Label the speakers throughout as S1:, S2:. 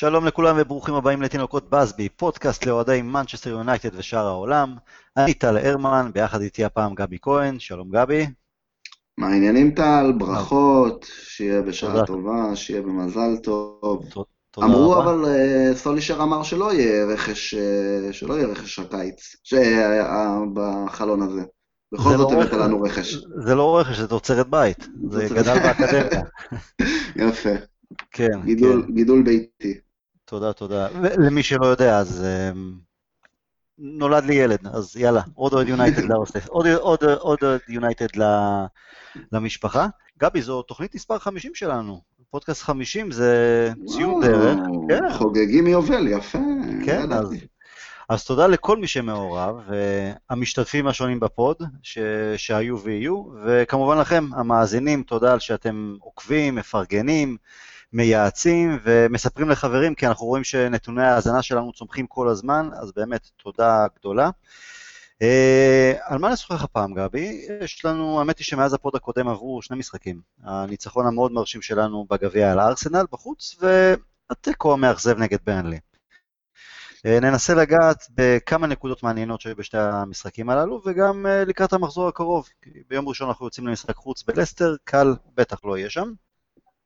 S1: שלום לכולם וברוכים הבאים לתינוקות בסבי, פודקאסט לאוהדי מנצ'סטר יונייטד ושאר העולם. אני טל הרמן, ביחד איתי הפעם גבי כהן, שלום גבי.
S2: מה העניינים טל? ברכות, שיהיה בשעה טובה, שיהיה במזל טוב.
S1: תודה
S2: אמרו
S1: רבה.
S2: אבל אה, סולישר אמר שלא יהיה רכש, אה, שלא יהיה רכש הקיץ, ש- אה, בחלון הזה. בכל
S1: זה
S2: זאת
S1: לא
S2: הבאת
S1: רכש.
S2: לנו רכש.
S1: זה לא רכש, זה תוצרת בית. זה גדל באקדמיה.
S2: יפה,
S1: כן,
S2: גידול,
S1: כן.
S2: גידול ביתי.
S1: תודה, תודה. למי שלא יודע, אז אמ, נולד לי ילד, אז יאללה, עוד אוהד יונייטד לאוסטף, עוד עוד- עוד יונייטד למשפחה. גבי, זו תוכנית מספר 50 שלנו. פודקאסט 50 זה ציון דרך. כן.
S2: חוגגים מיובל, יפה.
S1: כן, אז. אז תודה לכל מי שמעורב, והמשתתפים השונים בפוד, ש, שהיו ויהיו, וכמובן לכם, המאזינים, תודה על שאתם עוקבים, מפרגנים, מייעצים ומספרים לחברים, כי אנחנו רואים שנתוני ההאזנה שלנו צומחים כל הזמן, אז באמת תודה גדולה. Uh, על מה נשוחח הפעם, גבי? יש לנו, האמת היא שמאז הפוד הקודם עברו שני משחקים. הניצחון המאוד מרשים שלנו בגביע על הארסנל בחוץ, והתיקו המאכזב נגד ברנלי. אה, ננסה לגעת בכמה נקודות מעניינות שהיו בשתי המשחקים הללו, וגם אה, לקראת המחזור הקרוב. ביום ראשון אנחנו יוצאים למשחק חוץ בלסטר, קל בטח לא יהיה שם.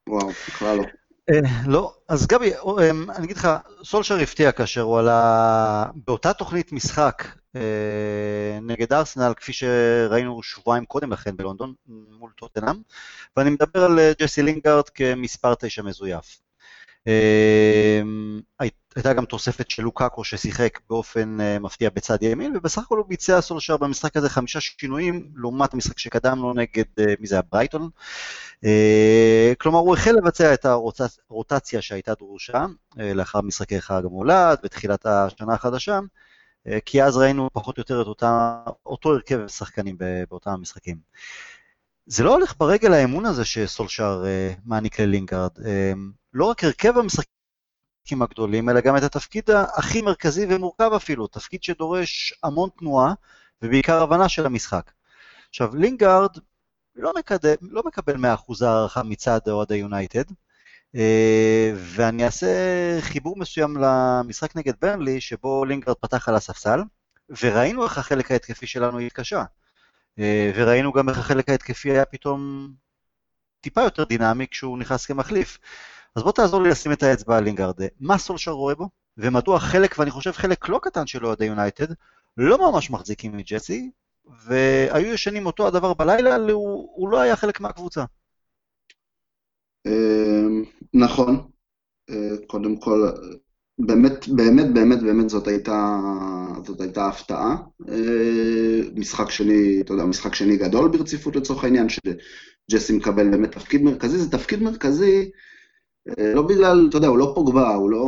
S2: וואו, בכלל לא.
S1: אה, לא, אז גבי, אה, אני אגיד לך, סולשר הפתיע כאשר הוא עלה באותה תוכנית משחק אה, נגד ארסנל, כפי שראינו שבועיים קודם לכן בלונדון, מול טוטנאם, ואני מדבר על אה, ג'סי לינגארד כמספר תשע מזויף. הייתה גם תוספת של לוקאקו ששיחק באופן אה, מפתיע בצד ימין, ובסך הכל הוא ביצע סולשר במשחק הזה חמישה שינויים, לעומת המשחק שקדם לו נגד, אה, מי זה היה? ברייטון. אה, כלומר, הוא החל לבצע את הרוטציה שהייתה דרושה לאחר משחקי חג המולד ותחילת השנה החדשה, כי אז ראינו פחות או יותר את אותה, אותו הרכב שחקנים באותם המשחקים. זה לא הולך ברגל האמון הזה שסולשר מעניק ללינקארד. אה, לא רק הרכב המשחקים הגדולים, אלא גם את התפקיד הכי מרכזי ומורכב אפילו, תפקיד שדורש המון תנועה ובעיקר הבנה של המשחק. עכשיו, לינגארד לא, מקדם, לא מקבל 100% הערכה מצד אוהדי יונייטד, אה, ואני אעשה חיבור מסוים למשחק נגד ברנלי, שבו לינגארד פתח על הספסל, וראינו איך החלק ההתקפי שלנו התקשה. אה, וראינו גם איך החלק ההתקפי היה פתאום טיפה יותר דינמי כשהוא נכנס כמחליף. אז בוא תעזור לי לשים את האצבע על לינגארד. מה סולשר רואה בו? ומדוע חלק, ואני חושב חלק לא קטן של אוהדי יונייטד, לא ממש מחזיקים מג'סי, והיו ישנים אותו הדבר בלילה, הוא, הוא לא היה חלק מהקבוצה.
S2: אה, נכון, אה, קודם כל, באמת, באמת, באמת, באמת זאת הייתה, זאת הייתה הפתעה. אה, משחק שני, אתה יודע, משחק שני גדול ברציפות לצורך העניין, שג'סי מקבל באמת תפקיד מרכזי, זה תפקיד מרכזי לא בגלל, אתה יודע, הוא לא פוגבה, הוא לא,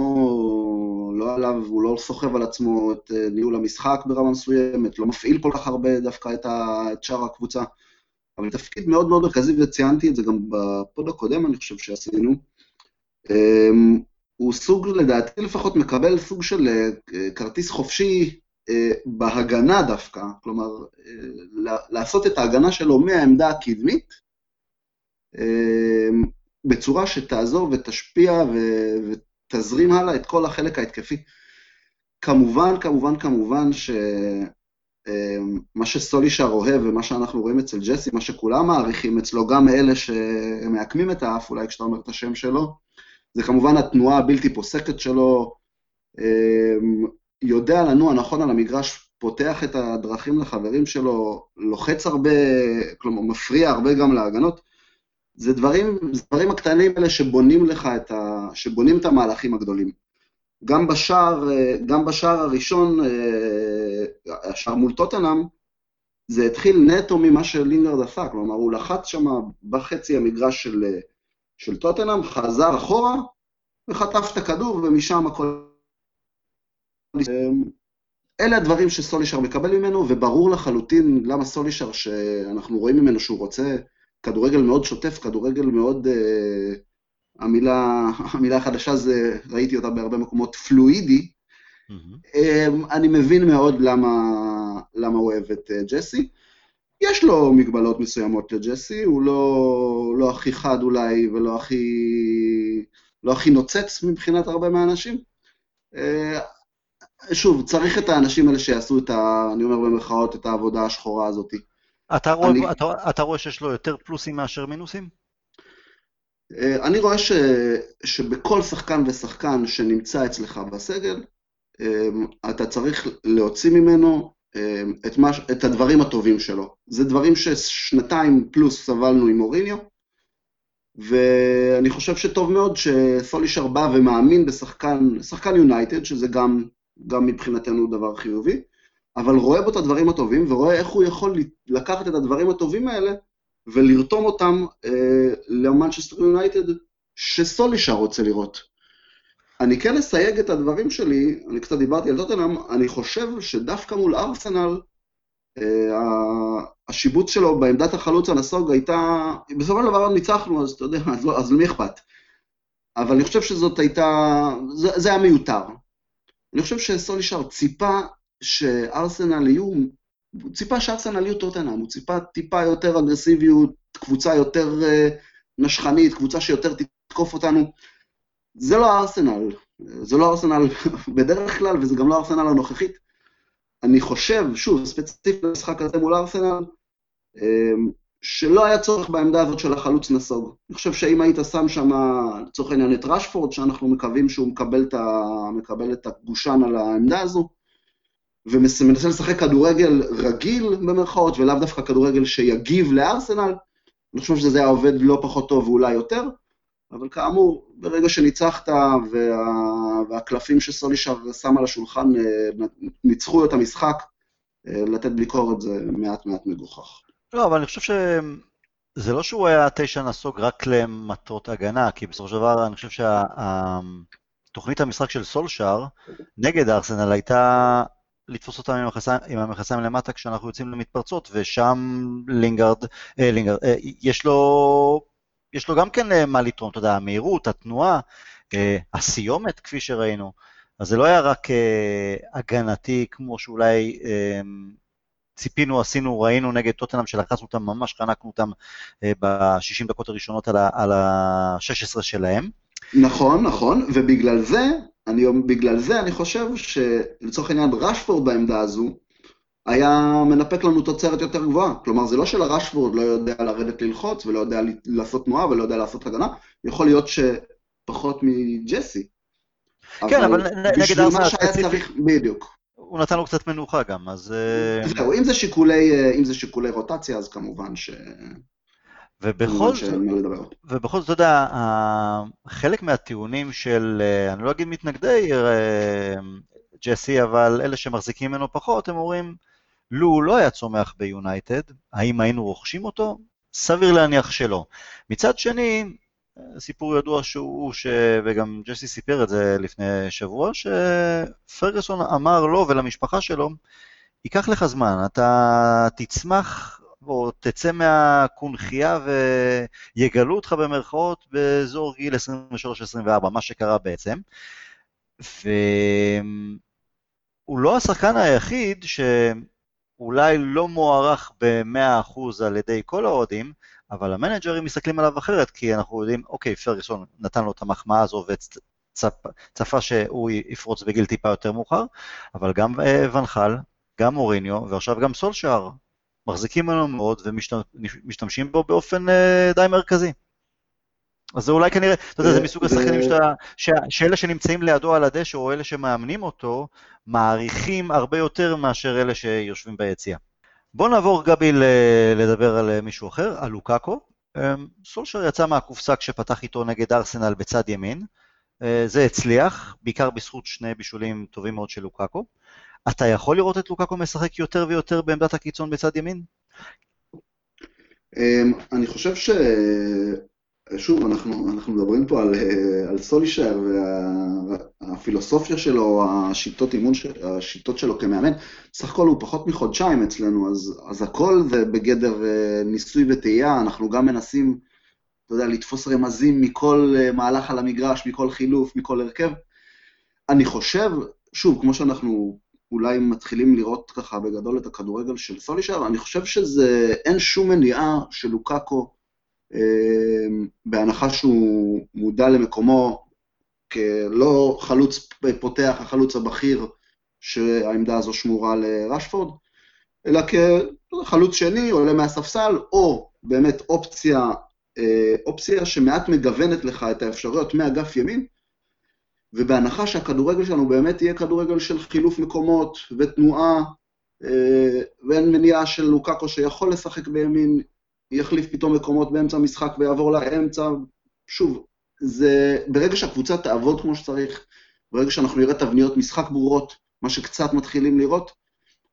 S2: לא עליו, הוא לא סוחב על עצמו את אה, ניהול המשחק ברמה מסוימת, לא מפעיל כל כך הרבה דווקא את, ה, את שאר הקבוצה, אבל תפקיד מאוד מאוד מרכזי, וציינתי את זה גם בפוד הקודם, אני חושב שעשינו. אה, הוא סוג, לדעתי לפחות, מקבל סוג של אה, כרטיס חופשי אה, בהגנה דווקא, כלומר, אה, לעשות את ההגנה שלו מהעמדה הקדמית, אה, בצורה שתעזור ותשפיע ו- ותזרים הלאה את כל החלק ההתקפי. כמובן, כמובן, כמובן שמה שסולישר אוהב ומה שאנחנו רואים אצל ג'סי, מה שכולם מעריכים אצלו, גם אלה שמעקמים את האף, אולי כשאתה אומר את השם שלו, זה כמובן התנועה הבלתי פוסקת שלו, יודע לנוע נכון על המגרש, פותח את הדרכים לחברים שלו, לוחץ הרבה, כלומר מפריע הרבה גם להגנות. זה דברים, דברים הקטנים האלה שבונים לך את ה... שבונים את המהלכים הגדולים. גם בשער, גם בשער הראשון, השער מול טוטנאם, זה התחיל נטו ממה שלינגרד עשה, כלומר הוא לחץ שם בחצי המגרש של, של טוטנאם, חזר אחורה וחטף את הכדור ומשם הכל... אלה הדברים שסולישר מקבל ממנו, וברור לחלוטין למה סולישר, שאנחנו רואים ממנו שהוא רוצה כדורגל מאוד שוטף, כדורגל מאוד, uh, המילה, המילה החדשה זה, ראיתי אותה בהרבה מקומות, פלואידי. Mm-hmm. Um, אני מבין מאוד למה, למה הוא אוהב את uh, ג'סי. יש לו מגבלות מסוימות לג'סי, הוא לא, לא הכי חד אולי, ולא הכי, לא הכי נוצץ מבחינת הרבה מהאנשים. אה, שוב, צריך את האנשים האלה שיעשו את ה... אני אומר במרכאות, את העבודה השחורה הזאת.
S1: אתה רואה, אני... אתה, אתה רואה שיש לו יותר פלוסים מאשר מינוסים?
S2: אה, אני רואה ש, שבכל שחקן ושחקן שנמצא אצלך בסגל, אה, אתה צריך להוציא ממנו אה, את, מה, את הדברים הטובים שלו. זה דברים ששנתיים פלוס סבלנו עם אוריניו, ואני חושב שטוב מאוד שסולישר בא ומאמין בשחקן, שחקן יונייטד, שזה גם, גם מבחינתנו דבר חיובי, אבל רואה בו את הדברים הטובים, ורואה איך הוא יכול לקחת את הדברים הטובים האלה ולרתום אותם אה, למנצ'סטר יונייטד שסולישר רוצה לראות. אני כן אסייג את הדברים שלי, אני קצת דיברתי על טוטנאם, אני חושב שדווקא מול ארסנל, אה, השיבוץ שלו בעמדת החלוץ הנסוג הייתה, בסופו של דבר ניצחנו, אז אתה יודע, אז, לא, אז למי אכפת? אבל אני חושב שזאת הייתה, זה, זה היה מיותר. אני חושב שסולישר ציפה שארסנל יהיו, הוא ציפה שארסנל יהיו טוטנאם, הוא ציפה טיפה יותר אגרסיביות, קבוצה יותר uh, נשכנית, קבוצה שיותר תתקוף אותנו. זה לא ארסנל, זה לא ארסנל בדרך כלל, וזה גם לא ארסנל הנוכחית. אני חושב, שוב, ספציפית במשחק הזה מול ארסנל, אמ, שלא היה צורך בעמדה הזאת של החלוץ נסוג. אני חושב שאם היית שם שם, לצורך העניין, את רשפורד, שאנחנו מקווים שהוא מקבל את. מקבל את הגושן על העמדה הזו, ומנסה לשחק כדורגל רגיל במרכאות, ולאו דווקא כדורגל שיגיב לארסנל, אני חושב שזה היה עובד לא פחות טוב ואולי יותר, אבל כאמור, ברגע שניצחת וה... והקלפים שסולישר שם על השולחן אה, ניצחו את המשחק, אה, לתת ביקורת זה מעט מעט מגוחך.
S1: לא, אבל אני חושב שזה לא שהוא היה תשע נסוג רק למטרות הגנה, כי בסופו של דבר אני חושב שהתוכנית המשחק של סולשאר נגד ארסנל הייתה לתפוס אותם עם המכנסיים, עם המכנסיים למטה כשאנחנו יוצאים למתפרצות, ושם לינגארד, אה, לינגארד, אה, יש לו, יש לו גם כן אה, מה לתרום, אתה יודע, המהירות, התנועה, אה, הסיומת, כפי שראינו. אז זה לא היה רק אה, הגנתי, כמו שאולי אה, ציפינו, עשינו, ראינו נגד טוטנאם, שלחצנו אותם, ממש חנקנו אותם אה, ב-60 דקות הראשונות על ה-16 שלהם.
S2: נכון, נכון, ובגלל זה אני, בגלל זה אני חושב שלצורך העניין רשפורד בעמדה הזו היה מנפק לנו תוצרת יותר גבוהה. כלומר, זה לא שלרשפורד לא יודע לרדת ללחוץ ולא יודע לעשות תנועה ולא יודע לעשות הגנה, יכול להיות שפחות מג'סי.
S1: כן, אבל, אבל נגד ארסנל
S2: ספציפית, בדיוק.
S1: הוא נתן לו קצת מנוחה גם, אז... אה,
S2: זהו, אם זה שיקולי, אה, אם זה שיקולי רוטציה, אז כמובן ש...
S1: ובכל זאת, ובכל זאת, אתה יודע, חלק מהטיעונים של, אה, אני לא אגיד מתנגדי אה, ג'סי, אבל אלה שמחזיקים ממנו פחות, הם אומרים, לו הוא לא היה צומח ביונייטד, האם היינו רוכשים אותו? סביר להניח שלא. מצד שני, סיפור ידוע שהוא, ש... וגם ג'סי סיפר את זה לפני שבוע, שפרגוסון אמר לו ולמשפחה שלו, ייקח לך זמן, אתה תצמח או תצא מהקונכייה ויגלו אותך במרכאות באזור גיל 23-24, מה שקרה בעצם. והוא לא השחקן היחיד שאולי לא מוערך ב-100% על ידי כל האוהדים, אבל המנג'רים מסתכלים עליו אחרת, כי אנחנו יודעים, אוקיי, פרגוסון נתן לו את המחמאה הזו וצפה שהוא יפרוץ בגיל טיפה יותר מאוחר, אבל גם ונחל, גם מוריניו, ועכשיו גם סולשאר מחזיקים ממנו מאוד ומשתמשים בו באופן אה, די מרכזי. אז זה אולי כנראה, אתה יודע, זה מסוג השחקנים שאלה שנמצאים לידו על הדשא, או אלה שמאמנים אותו, מעריכים הרבה יותר מאשר אלה שיושבים ביציאה. בואו נעבור, גבי, לדבר על מישהו אחר, על לוקאקו. אמ, סולשר יצא מהקופסה כשפתח איתו נגד ארסנל בצד ימין. אה, זה הצליח, בעיקר בזכות שני בישולים טובים מאוד של לוקאקו. אתה יכול לראות את לוקאקו משחק יותר ויותר בעמדת הקיצון בצד ימין?
S2: אמ, אני חושב ש... שוב, אנחנו, אנחנו מדברים פה על, על סולישר והפילוסופיה שלו, השיטות אימון, השיטות שלו כמאמן. סך הכל הוא פחות מחודשיים אצלנו, אז, אז הכל זה בגדר אה, ניסוי וטעייה, אנחנו גם מנסים, אתה יודע, לתפוס רמזים מכל אה, מהלך על המגרש, מכל חילוף, מכל הרכב. אני חושב, שוב, כמו שאנחנו אולי מתחילים לראות ככה בגדול את הכדורגל של סולישר, אני חושב שזה, אין שום מניעה של לוקאקו, אה, בהנחה שהוא מודע למקומו כלא חלוץ פותח, החלוץ הבכיר, שהעמדה הזו שמורה לרשפורד, אלא כחלוץ שני, עולה מהספסל, או באמת אופציה, אה, אופציה שמעט מגוונת לך את האפשרויות מאגף ימין, ובהנחה שהכדורגל שלנו באמת יהיה כדורגל של חילוף מקומות ותנועה, אה, ואין מניעה של לוקאקו שיכול לשחק בימין, יחליף פתאום מקומות באמצע המשחק ויעבור לאמצע. שוב, זה, ברגע שהקבוצה תעבוד כמו שצריך, ברגע שאנחנו נראה תבניות משחק ברורות, מה שקצת מתחילים לראות,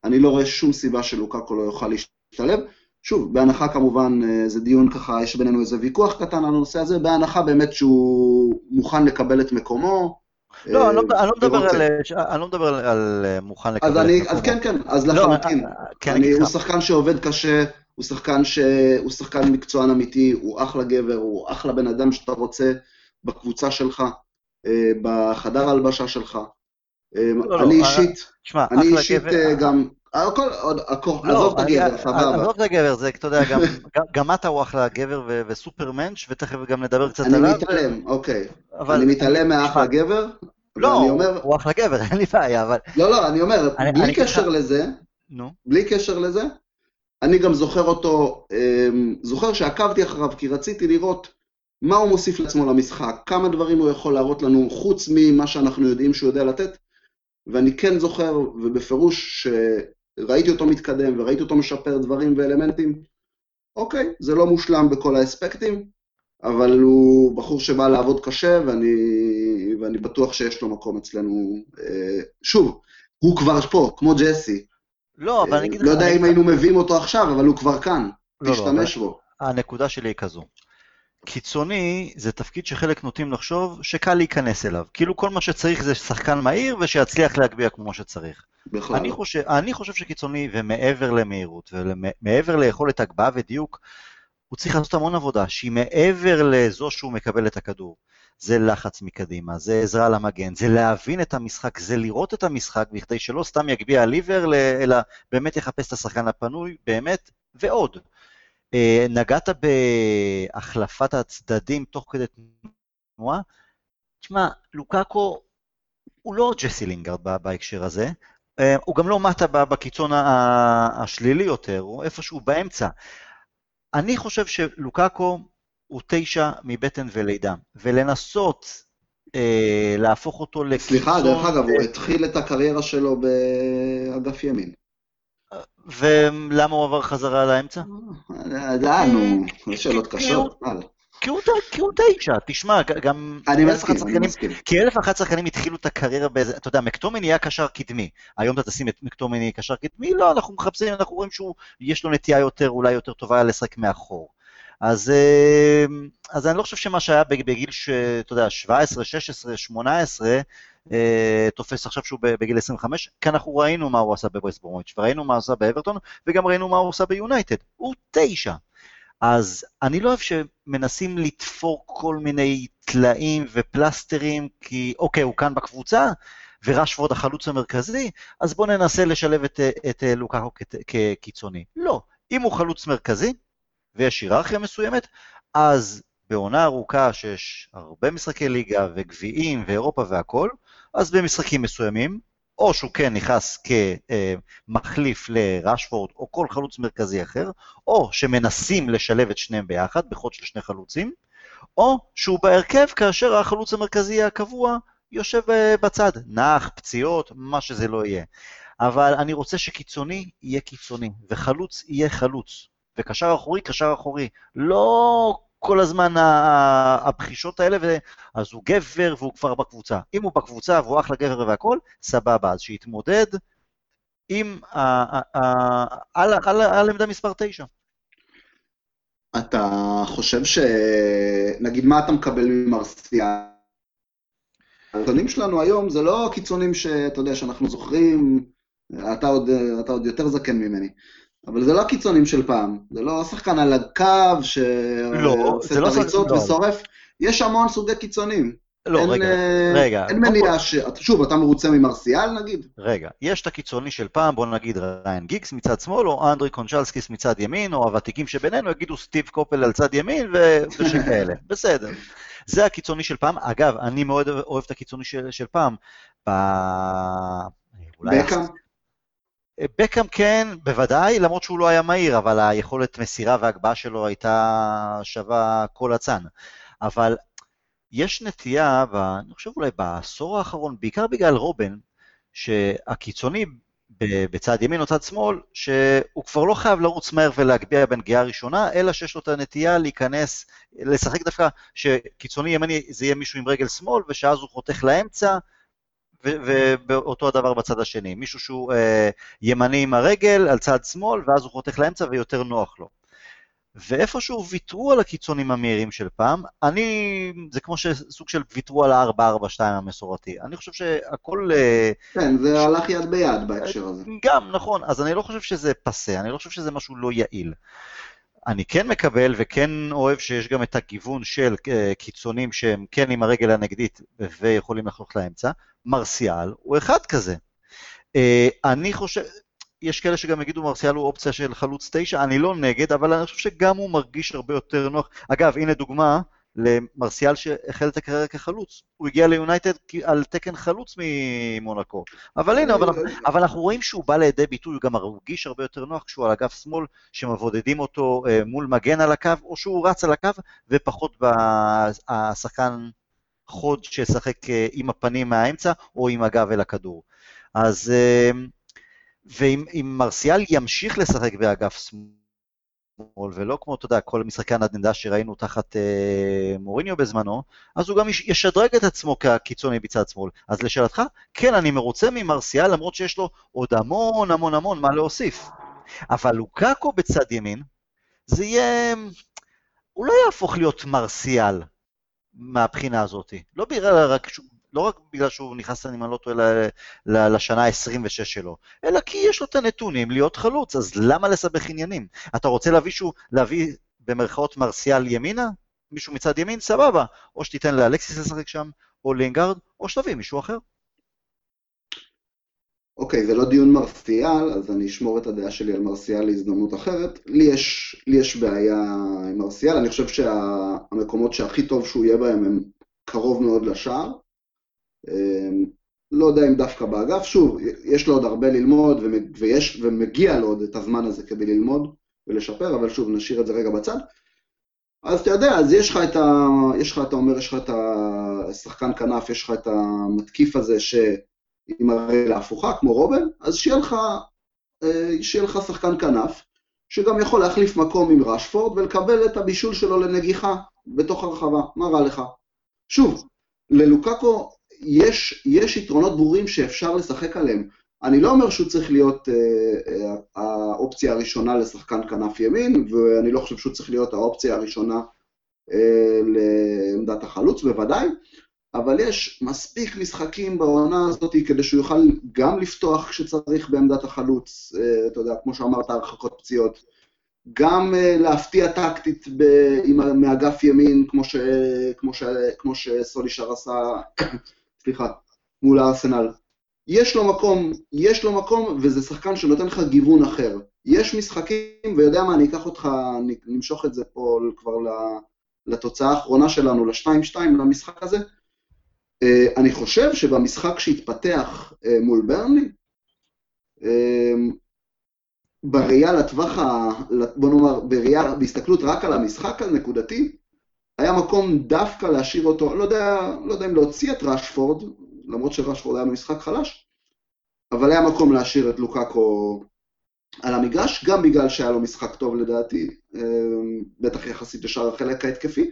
S2: אני לא רואה שום סיבה שלוקאקו לא יוכל להשתלב. שוב, בהנחה כמובן, אה, זה דיון ככה, יש בינינו איזה ויכוח קטן על הנושא הזה, בהנחה באמת שהוא מוכן לקבל את מקומו.
S1: לא, אני לא, לא מדבר על, אני לא מדבר על מוכן לקבל
S2: את מקומו. אז כן, כן, אז לא, לחלוטין. כן, הוא שחקן שעובד קשה, הוא שחקן, ש... הוא שחקן מקצוען אמיתי, הוא אחלה גבר, הוא אחלה בן אדם שאתה רוצה בקבוצה שלך, אה, בחדר ההלבשה שלך. אה, לא, אני לא, אישית, אני אישית. גם, הכל, עוד, לא, עזוב את הגבר, סבבה.
S1: עזוב את הגבר, זה, אתה יודע, גם, גם אתה הוא אחלה גבר ו- וסופרמנץ', ותכף גם נדבר קצת עליו.
S2: אני מתעלם, אוקיי. אני מתעלם מהאחלה גבר,
S1: לא. הוא אחלה גבר, אין לי בעיה, אבל...
S2: לא, לא, אני אומר, בלי קשר. לזה. בלי קשר לזה, אני גם זוכר אותו, אמ, זוכר שעקבתי אחריו כי רציתי לראות מה הוא מוסיף לעצמו למשחק, כמה דברים הוא יכול להראות לנו חוץ ממה שאנחנו יודעים שהוא יודע לתת, ואני כן זוכר, ובפירוש שראיתי אותו מתקדם וראיתי אותו משפר דברים ואלמנטים, אוקיי, זה לא מושלם בכל האספקטים, אבל הוא בחור שבא לעבוד קשה, ואני, ואני בטוח שיש לו מקום אצלנו. אה, שוב, הוא כבר פה, כמו ג'סי.
S1: לא, אבל אני אגיד
S2: לך... לא יודע אם היינו מביאים אותו עכשיו, אבל הוא כבר כאן, לא, לא תשתמש בו.
S1: הנקודה שלי היא כזו. קיצוני זה תפקיד שחלק נוטים לחשוב שקל להיכנס אליו. כאילו כל מה שצריך זה שחקן מהיר ושיצליח להגביה כמו שצריך. בכלל. אני חושב, אני חושב שקיצוני, ומעבר למהירות, ומעבר ליכולת הגבהה ודיוק, הוא צריך לעשות המון עבודה, שהיא מעבר לזו שהוא מקבל את הכדור. זה לחץ מקדימה, זה עזרה למגן, זה להבין את המשחק, זה לראות את המשחק, בכדי שלא סתם יגביה ליבר, אלא באמת יחפש את השחקן הפנוי, באמת, ועוד. אה, נגעת בהחלפת הצדדים תוך כדי תנועה. תשמע, לוקאקו הוא לא ג'סי לינגרד בהקשר הזה, אה, הוא גם לא מטה בקיצון השלילי יותר, הוא איפשהו באמצע. אני חושב שלוקאקו הוא תשע מבטן ולידה, ולנסות אה, להפוך אותו לקיצון...
S2: סליחה, דרך אגב, הוא התחיל את הקריירה שלו באגף ימין.
S1: ולמה הוא עבר חזרה לאמצע?
S2: אה, נו, יש שאלות קשות.
S1: כי הוא תשע, תשמע, גם...
S2: אני מסכים, אני מסכים.
S1: כי אלף ואחת שחקנים התחילו את הקריירה באיזה... אתה יודע, מקטומני נהיה קשר קדמי. היום אתה תשים את מקטומני קשר קדמי? לא, אנחנו מחפשים, אנחנו רואים שיש לו נטייה יותר, אולי יותר טובה לשחק מאחור. אז, אה, אז אני לא חושב שמה שהיה בגיל, אתה יודע, 17, 16, 18, תופס עכשיו שהוא בגיל 25, כי אנחנו ראינו מה הוא עשה ברומיץ', וראינו מה הוא עשה באברטון, וגם ראינו מה הוא עשה ביונייטד. הוא תשע. אז אני לא אוהב שמנסים לתפור כל מיני טלאים ופלסטרים, כי אוקיי, הוא כאן בקבוצה, ורשפורד החלוץ המרכזי, אז בואו ננסה לשלב את, את לוקאקו כקיצוני. לא, אם הוא חלוץ מרכזי, ויש היררכיה מסוימת, אז בעונה ארוכה שיש הרבה משחקי ליגה וגביעים ואירופה והכול, אז במשחקים מסוימים, או שהוא כן נכנס כמחליף לרשפורד או כל חלוץ מרכזי אחר, או שמנסים לשלב את שניהם ביחד בחוד של שני חלוצים, או שהוא בהרכב כאשר החלוץ המרכזי הקבוע יושב בצד, נח, פציעות, מה שזה לא יהיה. אבל אני רוצה שקיצוני יהיה קיצוני, וחלוץ יהיה חלוץ, וקשר אחורי, קשר אחורי. לא כל הזמן הבחישות האלה, אז הוא גבר והוא כבר בקבוצה. אם הוא בקבוצה והוא אחלה גבר והכול, סבבה, אז שיתמודד עם, על עמדה מספר 9.
S2: אתה חושב ש... נגיד, מה אתה מקבל ממרסיאל? הקיצונים שלנו היום זה לא קיצונים שאתה יודע, שאנחנו זוכרים, אתה עוד, אתה עוד יותר זקן ממני. אבל זה לא הקיצונים של פעם, זה לא שחקן על הקו שעושה לא, את הריצות לא. ושורף, יש המון סוגי קיצונים.
S1: לא, אין, רגע, אה, רגע.
S2: אין מניעה ש... שוב, אתה מרוצה ממרסיאל נגיד?
S1: רגע, יש את הקיצוני של פעם, בוא נגיד ריין גיגס מצד שמאל, או אנדרי קונצ'לסקיס מצד ימין, או הוותיקים שבינינו יגידו סטיב קופל על צד ימין ו... ושכאלה, בסדר. זה הקיצוני של פעם. אגב, אני מאוד אוהב את הקיצוני של, של פעם. ב...
S2: בקאם?
S1: בקאם כן, בוודאי, למרות שהוא לא היה מהיר, אבל היכולת מסירה והגבהה שלו הייתה שווה כל אצן. אבל יש נטייה, אני חושב אולי בעשור האחרון, בעיקר בגלל רובן, שהקיצוני בצד ימין או צד שמאל, שהוא כבר לא חייב לרוץ מהר ולהגביה בנגיעה ראשונה, אלא שיש לו את הנטייה להיכנס, לשחק דווקא, שקיצוני ימני זה יהיה מישהו עם רגל שמאל, ושאז הוא חותך לאמצע, ואותו הדבר בצד השני. מישהו שהוא אה, ימני עם הרגל על צד שמאל, ואז הוא חותך לאמצע ויותר נוח לו. ואיפשהו ויתרו על הקיצונים המהירים של פעם, אני, זה כמו שסוג של ויתרו על ה-442 המסורתי. אני חושב שהכל... אה,
S2: כן, זה ש... הלך יד ביד בהקשר הזה.
S1: גם, נכון, אז אני לא חושב שזה פסה, אני לא חושב שזה משהו לא יעיל. אני כן מקבל וכן אוהב שיש גם את הגיוון של אה, קיצונים שהם כן עם הרגל הנגדית ויכולים לחלוך לאמצע. מרסיאל הוא אחד כזה. אה, אני חושב, יש כאלה שגם יגידו מרסיאל הוא אופציה של חלוץ תשע, אני לא נגד, אבל אני חושב שגם הוא מרגיש הרבה יותר נוח. אגב, הנה דוגמה למרסיאל שהחל את הקריירה כחלוץ. הוא הגיע ליונייטד על תקן חלוץ ממונקו. אבל הנה, אבל, אבל אנחנו רואים שהוא בא לידי ביטוי, הוא גם מרגיש הרבה יותר נוח כשהוא על אגף שמאל, שמבודדים אותו אה, מול מגן על הקו, או שהוא רץ על הקו, ופחות בשחקן חוד שישחק אה, עם הפנים מהאמצע, או עם הגב אל הכדור. אז... אה, ואם מרסיאל ימשיך לשחק באגף שמאל, ולא כמו, אתה יודע, כל משחקי הנדנדה שראינו תחת אה, מוריניו בזמנו, אז הוא גם ישדרג את עצמו כקיצוני בצד שמאל. אז לשאלתך, כן, אני מרוצה ממרסיאל, למרות שיש לו עוד המון המון המון מה להוסיף. אבל לוקאקו בצד ימין, זה יהיה... הוא לא יהפוך להיות מרסיאל מהבחינה הזאת. לא בגלל רק לא רק בגלל שהוא נכנס, אני לא טועה, לשנה ה-26 שלו, אלא כי יש לו את הנתונים להיות חלוץ, אז למה לסבך עניינים? אתה רוצה להביא שהוא, להביא במרכאות מרסיאל ימינה? מישהו מצד ימין? סבבה. או שתיתן לאלקסיס לשחק שם, או לינגארד, או שתביא מישהו אחר.
S2: אוקיי, זה לא דיון מרסיאל, אז אני אשמור את הדעה שלי על מרסיאל להזדמנות אחרת. לי יש, לי יש בעיה עם מרסיאל, אני חושב שהמקומות שהכי טוב שהוא יהיה בהם הם קרוב מאוד לשער. אמ, לא יודע אם דווקא באגף, שוב, יש לו עוד הרבה ללמוד ויש, ומגיע לו עוד את הזמן הזה כדי ללמוד ולשפר, אבל שוב, נשאיר את זה רגע בצד. אז אתה יודע, אז יש לך את ה... יש לך, אתה אומר, יש לך את השחקן כנף, יש לך את המתקיף הזה שעם הרגל ההפוכה, כמו רובן, אז שיהיה לך, אה, שיהיה לך שחקן כנף, שגם יכול להחליף מקום עם רשפורד ולקבל את הבישול שלו לנגיחה בתוך הרחבה, מה רע לך? שוב, ללוקקו יש, יש יתרונות ברורים שאפשר לשחק עליהם. אני לא אומר שהוא צריך להיות אה, אה, האופציה הראשונה לשחקן כנף ימין, ואני לא חושב שהוא צריך להיות האופציה הראשונה אה, לעמדת החלוץ, בוודאי, אבל יש מספיק משחקים בעונה הזאת כדי שהוא יוכל גם לפתוח כשצריך בעמדת החלוץ, אה, אתה יודע, כמו שאמרת, הרחקות פציעות, גם אה, להפתיע טקטית ב, עם, מאגף ימין, כמו, ש, כמו, ש, כמו שסולישר עשה סליחה, מול הארסנל. יש לו מקום, יש לו מקום, וזה שחקן שנותן לך גיוון אחר. יש משחקים, ויודע מה, אני אקח אותך, נמשוך את זה פה כבר לתוצאה האחרונה שלנו, ל-2-2, למשחק הזה. אה, אני חושב שבמשחק שהתפתח אה, מול ברנלי, אה, בראייה לטווח ה... בוא נאמר, בראייה, בהסתכלות רק על המשחק הנקודתי, היה מקום דווקא להשאיר אותו, לא יודע, לא יודע אם להוציא את רשפורד, למרות שרשפורד היה במשחק חלש, אבל היה מקום להשאיר את לוקאקו על המגרש, גם בגלל שהיה לו משחק טוב לדעתי, אמ, בטח יחסית לשאר החלק ההתקפי,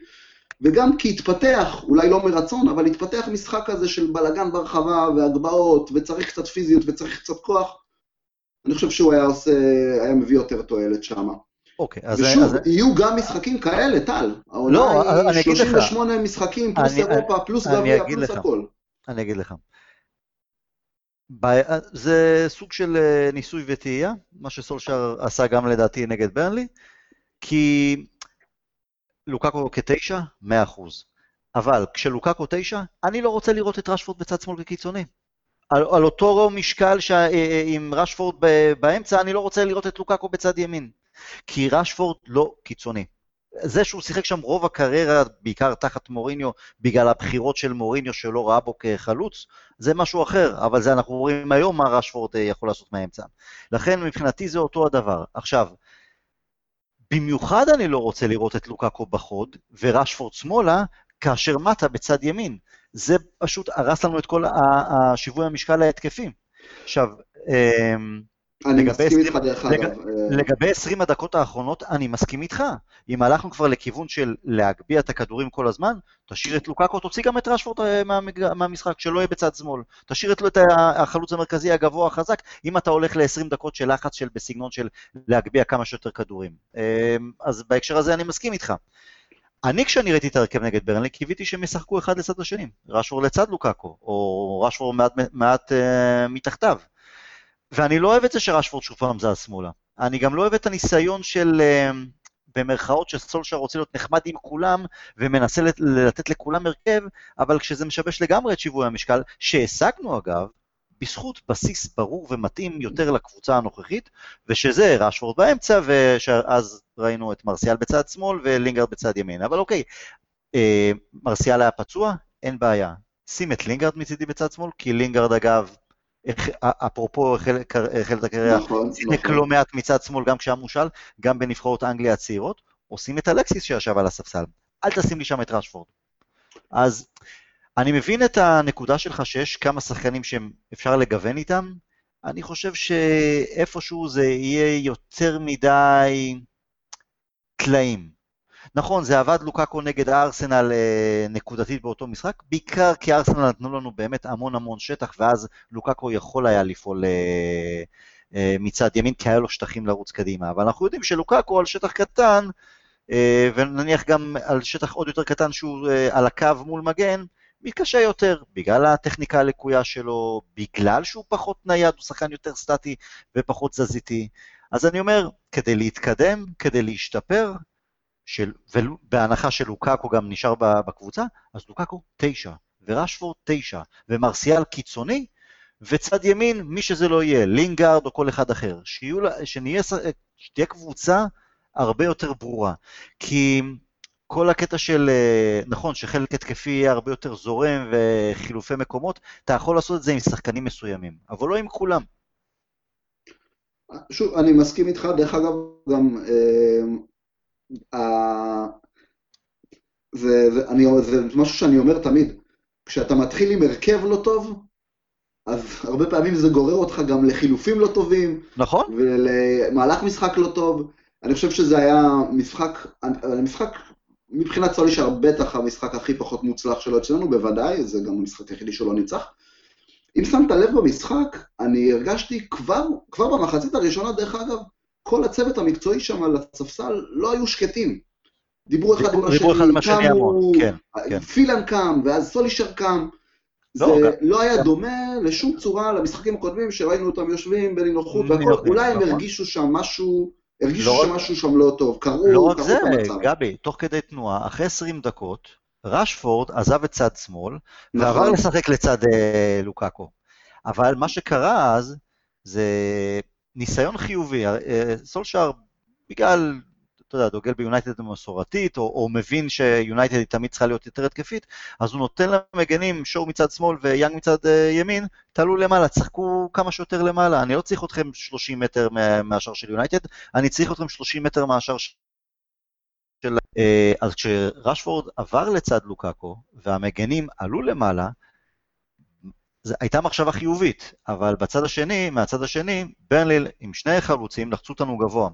S2: וגם כי התפתח, אולי לא מרצון, אבל התפתח משחק כזה של בלאגן ברחבה והגבהות, וצריך קצת פיזיות וצריך קצת כוח, אני חושב שהוא היה עושה, היה מביא יותר תועלת שמה.
S1: אוקיי,
S2: אז... ושוב, אז... יהיו גם משחקים כאלה, טל. העונה לא, היא 38 לך. משחקים, פלוס אני, אירופה, פלוס גביע, פלוס לך. הכל.
S1: אני אגיד לך. זה סוג של אה, ניסוי וטעייה, מה שסולשר עשה גם לדעתי נגד ברנלי, כי לוקקו כתשע, מאה אחוז. אבל כשלוקקו תשע, אני לא רוצה לראות את רשפורד בצד שמאל כקיצוני. על, על אותו משקל שה, אה, אה, עם רשפורד באמצע, אני לא רוצה לראות את לוקקו בצד ימין. כי רשפורד לא קיצוני. זה שהוא שיחק שם רוב הקריירה, בעיקר תחת מוריניו, בגלל הבחירות של מוריניו שלא ראה בו כחלוץ, זה משהו אחר, אבל זה אנחנו רואים היום מה רשפורד אה, יכול לעשות מהאמצע. לכן מבחינתי זה אותו הדבר. עכשיו, במיוחד אני לא רוצה לראות את לוקאקו בחוד, ורשפורד שמאלה, כאשר מטה בצד ימין. זה פשוט הרס לנו את כל השיווי המשקל ההתקפי. עכשיו, אמ,
S2: אני מסכים איתך דרך אגב. אה,
S1: לגבי 20 הדקות האחרונות, אני מסכים איתך. אם הלכנו כבר לכיוון של להגביה את הכדורים כל הזמן, תשאיר את לוקאקו, תוציא גם את רשפורד אה, מהמשחק, שלא יהיה בצד שמאל. תשאיר את החלוץ המרכזי הגבוה החזק, אם אתה הולך ל-20 דקות של לחץ של בסגנון של להגביה כמה שיותר כדורים. אמ, אז בהקשר הזה אני מסכים איתך. אני כשאני ראיתי את ההרכב נגד ברנלי, קיוויתי שהם ישחקו אחד לצד השני, רשפורד לצד לוקאקו, או רשפורד מעט, מעט uh, מתחתיו. ואני לא אוהב את זה שרשפורד שוב פעם זז שמאלה. אני גם לא אוהב את הניסיון של, uh, במרכאות, שסולשר רוצה להיות נחמד עם כולם, ומנסה לתת לכולם הרכב, אבל כשזה משבש לגמרי את שיווי המשקל, שהשגנו אגב, בזכות בסיס ברור ומתאים יותר לקבוצה הנוכחית, ושזה רשפורד באמצע, ואז ראינו את מרסיאל בצד שמאל ולינגרד בצד ימין. אבל אוקיי, אה, מרסיאל היה פצוע, אין בעיה. שים את לינגרד מצידי בצד שמאל, כי לינגרד אגב, אפרופו החל את הקריירה, נכון, שיחק נכון. לא מעט מצד שמאל גם כשהיה מושל, גם בנבחרות אנגליה הצעירות, או שים את אלקסיס שישב על הספסל. אל תשים לי שם את רשפורד. אז אני מבין את הנקודה שלך שיש כמה שחקנים שאפשר לגוון איתם. אני חושב שאיפשהו זה יהיה יותר מדי טלאים. נכון, זה עבד לוקאקו נגד הארסנל אה, נקודתית באותו משחק, בעיקר כי הארסנל נתנו לנו באמת המון המון שטח, ואז לוקאקו יכול היה לפעול אה, אה, מצד ימין, כי היה לו שטחים לרוץ קדימה. אבל אנחנו יודעים שלוקאקו על שטח קטן, ונניח גם על שטח עוד יותר קטן שהוא על הקו מול מגן, מתקשה יותר, בגלל הטכניקה הלקויה שלו, בגלל שהוא פחות נייד, הוא שחקן יותר סטטי ופחות תזזיתי. אז אני אומר, כדי להתקדם, כדי להשתפר, של, ובהנחה שלוקאקו גם נשאר בקבוצה, אז לוקאקו תשע, ורשפורד תשע, ומרסיאל קיצוני, וצד ימין, מי שזה לא יהיה, לינגארד או כל אחד אחר. שיהיו, שנהיה, שתהיה קבוצה הרבה יותר ברורה. כי כל הקטע של, אה, נכון, שחלק התקפי יהיה הרבה יותר זורם וחילופי מקומות, אתה יכול לעשות את זה עם שחקנים מסוימים, אבל לא עם כולם.
S2: שוב, אני מסכים איתך, דרך אגב, גם אה, זה, זה, אני, זה משהו שאני אומר תמיד, כשאתה מתחיל עם הרכב לא טוב, אז הרבה פעמים זה גורר אותך גם לחילופים לא טובים,
S1: נכון,
S2: ולמהלך משחק לא טוב. אני חושב שזה היה משחק, משחק מבחינת סולישר בטח המשחק הכי פחות מוצלח שלו אצלנו, בוודאי, זה גם המשחק היחידי שלא ניצח. אם שמת לב במשחק, אני הרגשתי כבר, כבר במחצית הראשונה, דרך אגב, כל הצוות המקצועי שם על הספסל לא היו שקטים. דיברו אחד עם
S1: השני, קמו, כן, כן.
S2: פילן קם, ואז סולישר קם. לא, זה גם... לא היה דומה לשום צורה למשחקים הקודמים שראינו אותם יושבים בנינוחות והכל, אולי הם נכון. הרגישו שם משהו הרגישו לא שמשהו שם לא טוב, קראו,
S1: לא רק זה, גבי, תוך כדי תנועה, אחרי 20 דקות, רשפורד עזב את צד שמאל, נכון. ועבר לשחק לצד אה, לוקאקו. אבל מה שקרה אז, זה ניסיון חיובי. אה, סולשאר, בגלל אתה יודע, דוגל ביונייטד המסורתית, או, או מבין שיונייטד היא תמיד צריכה להיות יותר התקפית, אז הוא נותן למגנים, שואו מצד שמאל ויאנג מצד uh, ימין, תעלו למעלה, תשחקו כמה שיותר למעלה. אני לא צריך אתכם 30 מטר מהשאר של יונייטד, אני צריך אתכם 30 מטר מהשאר של... אז כשרשפורד עבר לצד לוקאקו, והמגנים עלו למעלה, זו הייתה מחשבה חיובית, אבל בצד השני, מהצד השני, ברנליל עם שני חלוצים לחצו אותנו גבוה.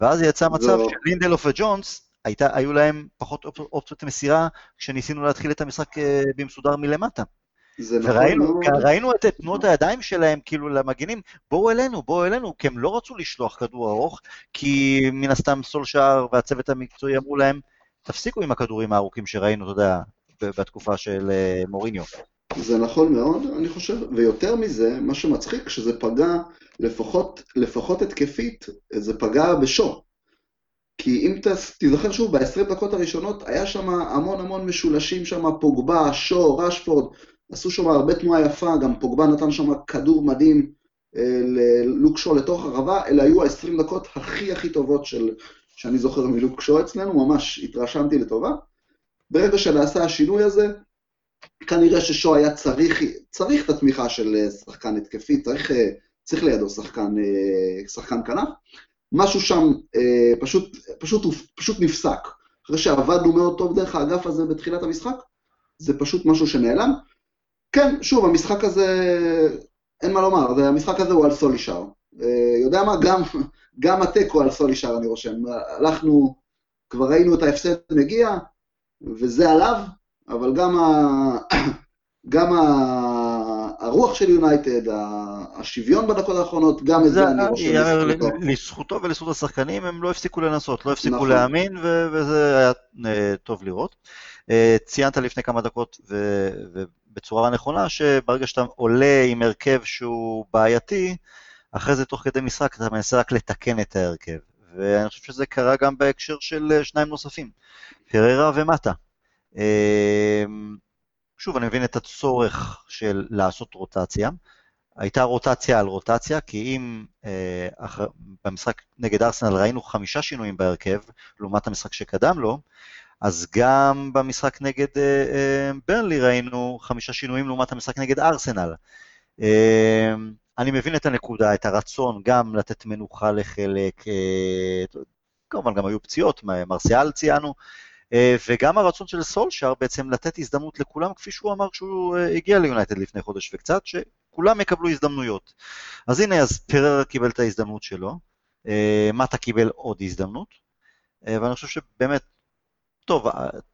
S1: ואז יצא מצב. שלינדלוף וג'ונס, הייתה, היו להם פחות אופציות מסירה כשניסינו להתחיל את המשחק אה, במסודר מלמטה. נכון וראינו נכון ראינו את תנועות הידיים שלהם, כאילו, למגינים, בואו אלינו, בואו אלינו, כי הם לא רצו לשלוח כדור ארוך, כי מן הסתם סולשאר והצוות המקצועי אמרו להם, תפסיקו עם הכדורים הארוכים שראינו, אתה יודע, בתקופה של אה, מוריניו.
S2: זה נכון מאוד, אני חושב, ויותר מזה, מה שמצחיק, שזה פגע, לפחות, לפחות התקפית, זה פגע בשו. כי אם תיזכר שוב, ב-20 דקות הראשונות היה שם המון המון משולשים שם, פוגבה, שו, רשפורד, עשו שם הרבה תנועה יפה, גם פוגבה נתן שם כדור מדהים אה, ללוק לתוך הרחבה, אלה היו ה-20 דקות הכי הכי טובות של, שאני זוכר מלוק שואו אצלנו, ממש התרשמתי לטובה. ברגע שנעשה השינוי הזה, כנראה ששואו היה צריך, צריך את התמיכה של אה, שחקן התקפי, צריך, אה, צריך לידו שחקן, שחקן כנף. משהו שם פשוט, פשוט, פשוט נפסק. אחרי שעבדנו מאוד טוב דרך האגף הזה בתחילת המשחק, זה פשוט משהו שנעלם. כן, שוב, המשחק הזה, אין מה לומר, המשחק הזה הוא על סולישר. אה, יודע מה, גם, גם התיקו על סולישר אני רושם. הלכנו, כבר ראינו את ההפסד מגיע, וזה עליו, אבל גם, ה, גם ה, הרוח של יונייטד, השוויון בדקות האחרונות, גם את זה אני רושם.
S1: לזכותו ולזכות השחקנים, הם לא הפסיקו לנסות, לא הפסיקו נכון. להאמין, וזה היה אה, טוב לראות. אה, ציינת לפני כמה דקות, ובצורה נכונה, שברגע שאתה עולה עם הרכב שהוא בעייתי, אחרי זה תוך כדי משחק אתה מנסה רק לתקן את ההרכב. ואני חושב שזה קרה גם בהקשר של אה, שניים נוספים, פררה ומטה. שוב, אני מבין את הצורך של לעשות רוטציה. הייתה רוטציה על רוטציה, כי אם אה. במשחק נגד ארסנל ראינו חמישה שינויים בהרכב, לעומת המשחק שקדם לו, אז גם במשחק נגד אה, אה, ברנלי ראינו חמישה שינויים לעומת המשחק נגד ארסנל. אה, אני מבין את הנקודה, את הרצון גם לתת מנוחה לחלק, אה, כמובן גם היו פציעות, מרסיאל ציינו, אה, וגם הרצון של סולשאר בעצם לתת הזדמנות לכולם, כפי שהוא אמר כשהוא אה, הגיע ליונייטד לפני חודש וקצת, שכולם יקבלו הזדמנויות. אז הנה, אז פרר קיבל את ההזדמנות שלו, אה, מטה קיבל עוד הזדמנות, ואני חושב שבאמת, טוב,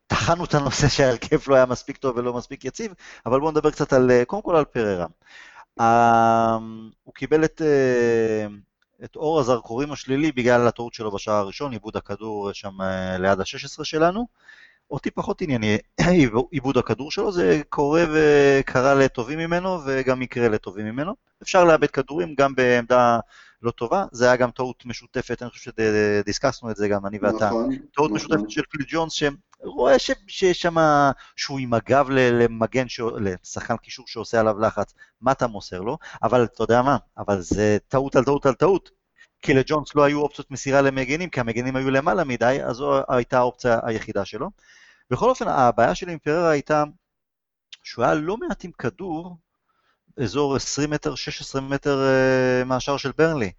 S1: טחנו את הנושא שההרכב לא היה מספיק טוב ולא מספיק יציב, אבל בואו נדבר קצת על, קודם כל על פררה. הוא קיבל את, את אור הזרקורים השלילי בגלל הטעות שלו בשער הראשון, עיבוד הכדור שם אה, ליד ה-16 שלנו. אותי פחות ענייני עיבוד הכדור שלו, זה קורה וקרה לטובים ממנו וגם יקרה לטובים ממנו. אפשר לאבד כדורים גם בעמדה לא טובה, זה היה גם טעות משותפת, אני חושב שדיסקסנו את זה גם אני ואתה. נכון, טעות נכון. משותפת של פיל ג'ונס, שרואה שיש שם, שהוא עם הגב למגן, לשחקן קישור שעושה עליו לחץ, מה אתה מוסר לו? אבל אתה יודע מה, אבל זה טעות על טעות על טעות. כי לג'ונס לא היו אופציות מסירה למגנים, כי המגנים היו למעלה מדי, אז זו הייתה האופציה היחידה שלו. בכל אופן, הבעיה שלי עם פררה הייתה שהוא היה לא מעט עם כדור, אזור 20 מטר, 16 מטר uh, מהשאר של ברנלי.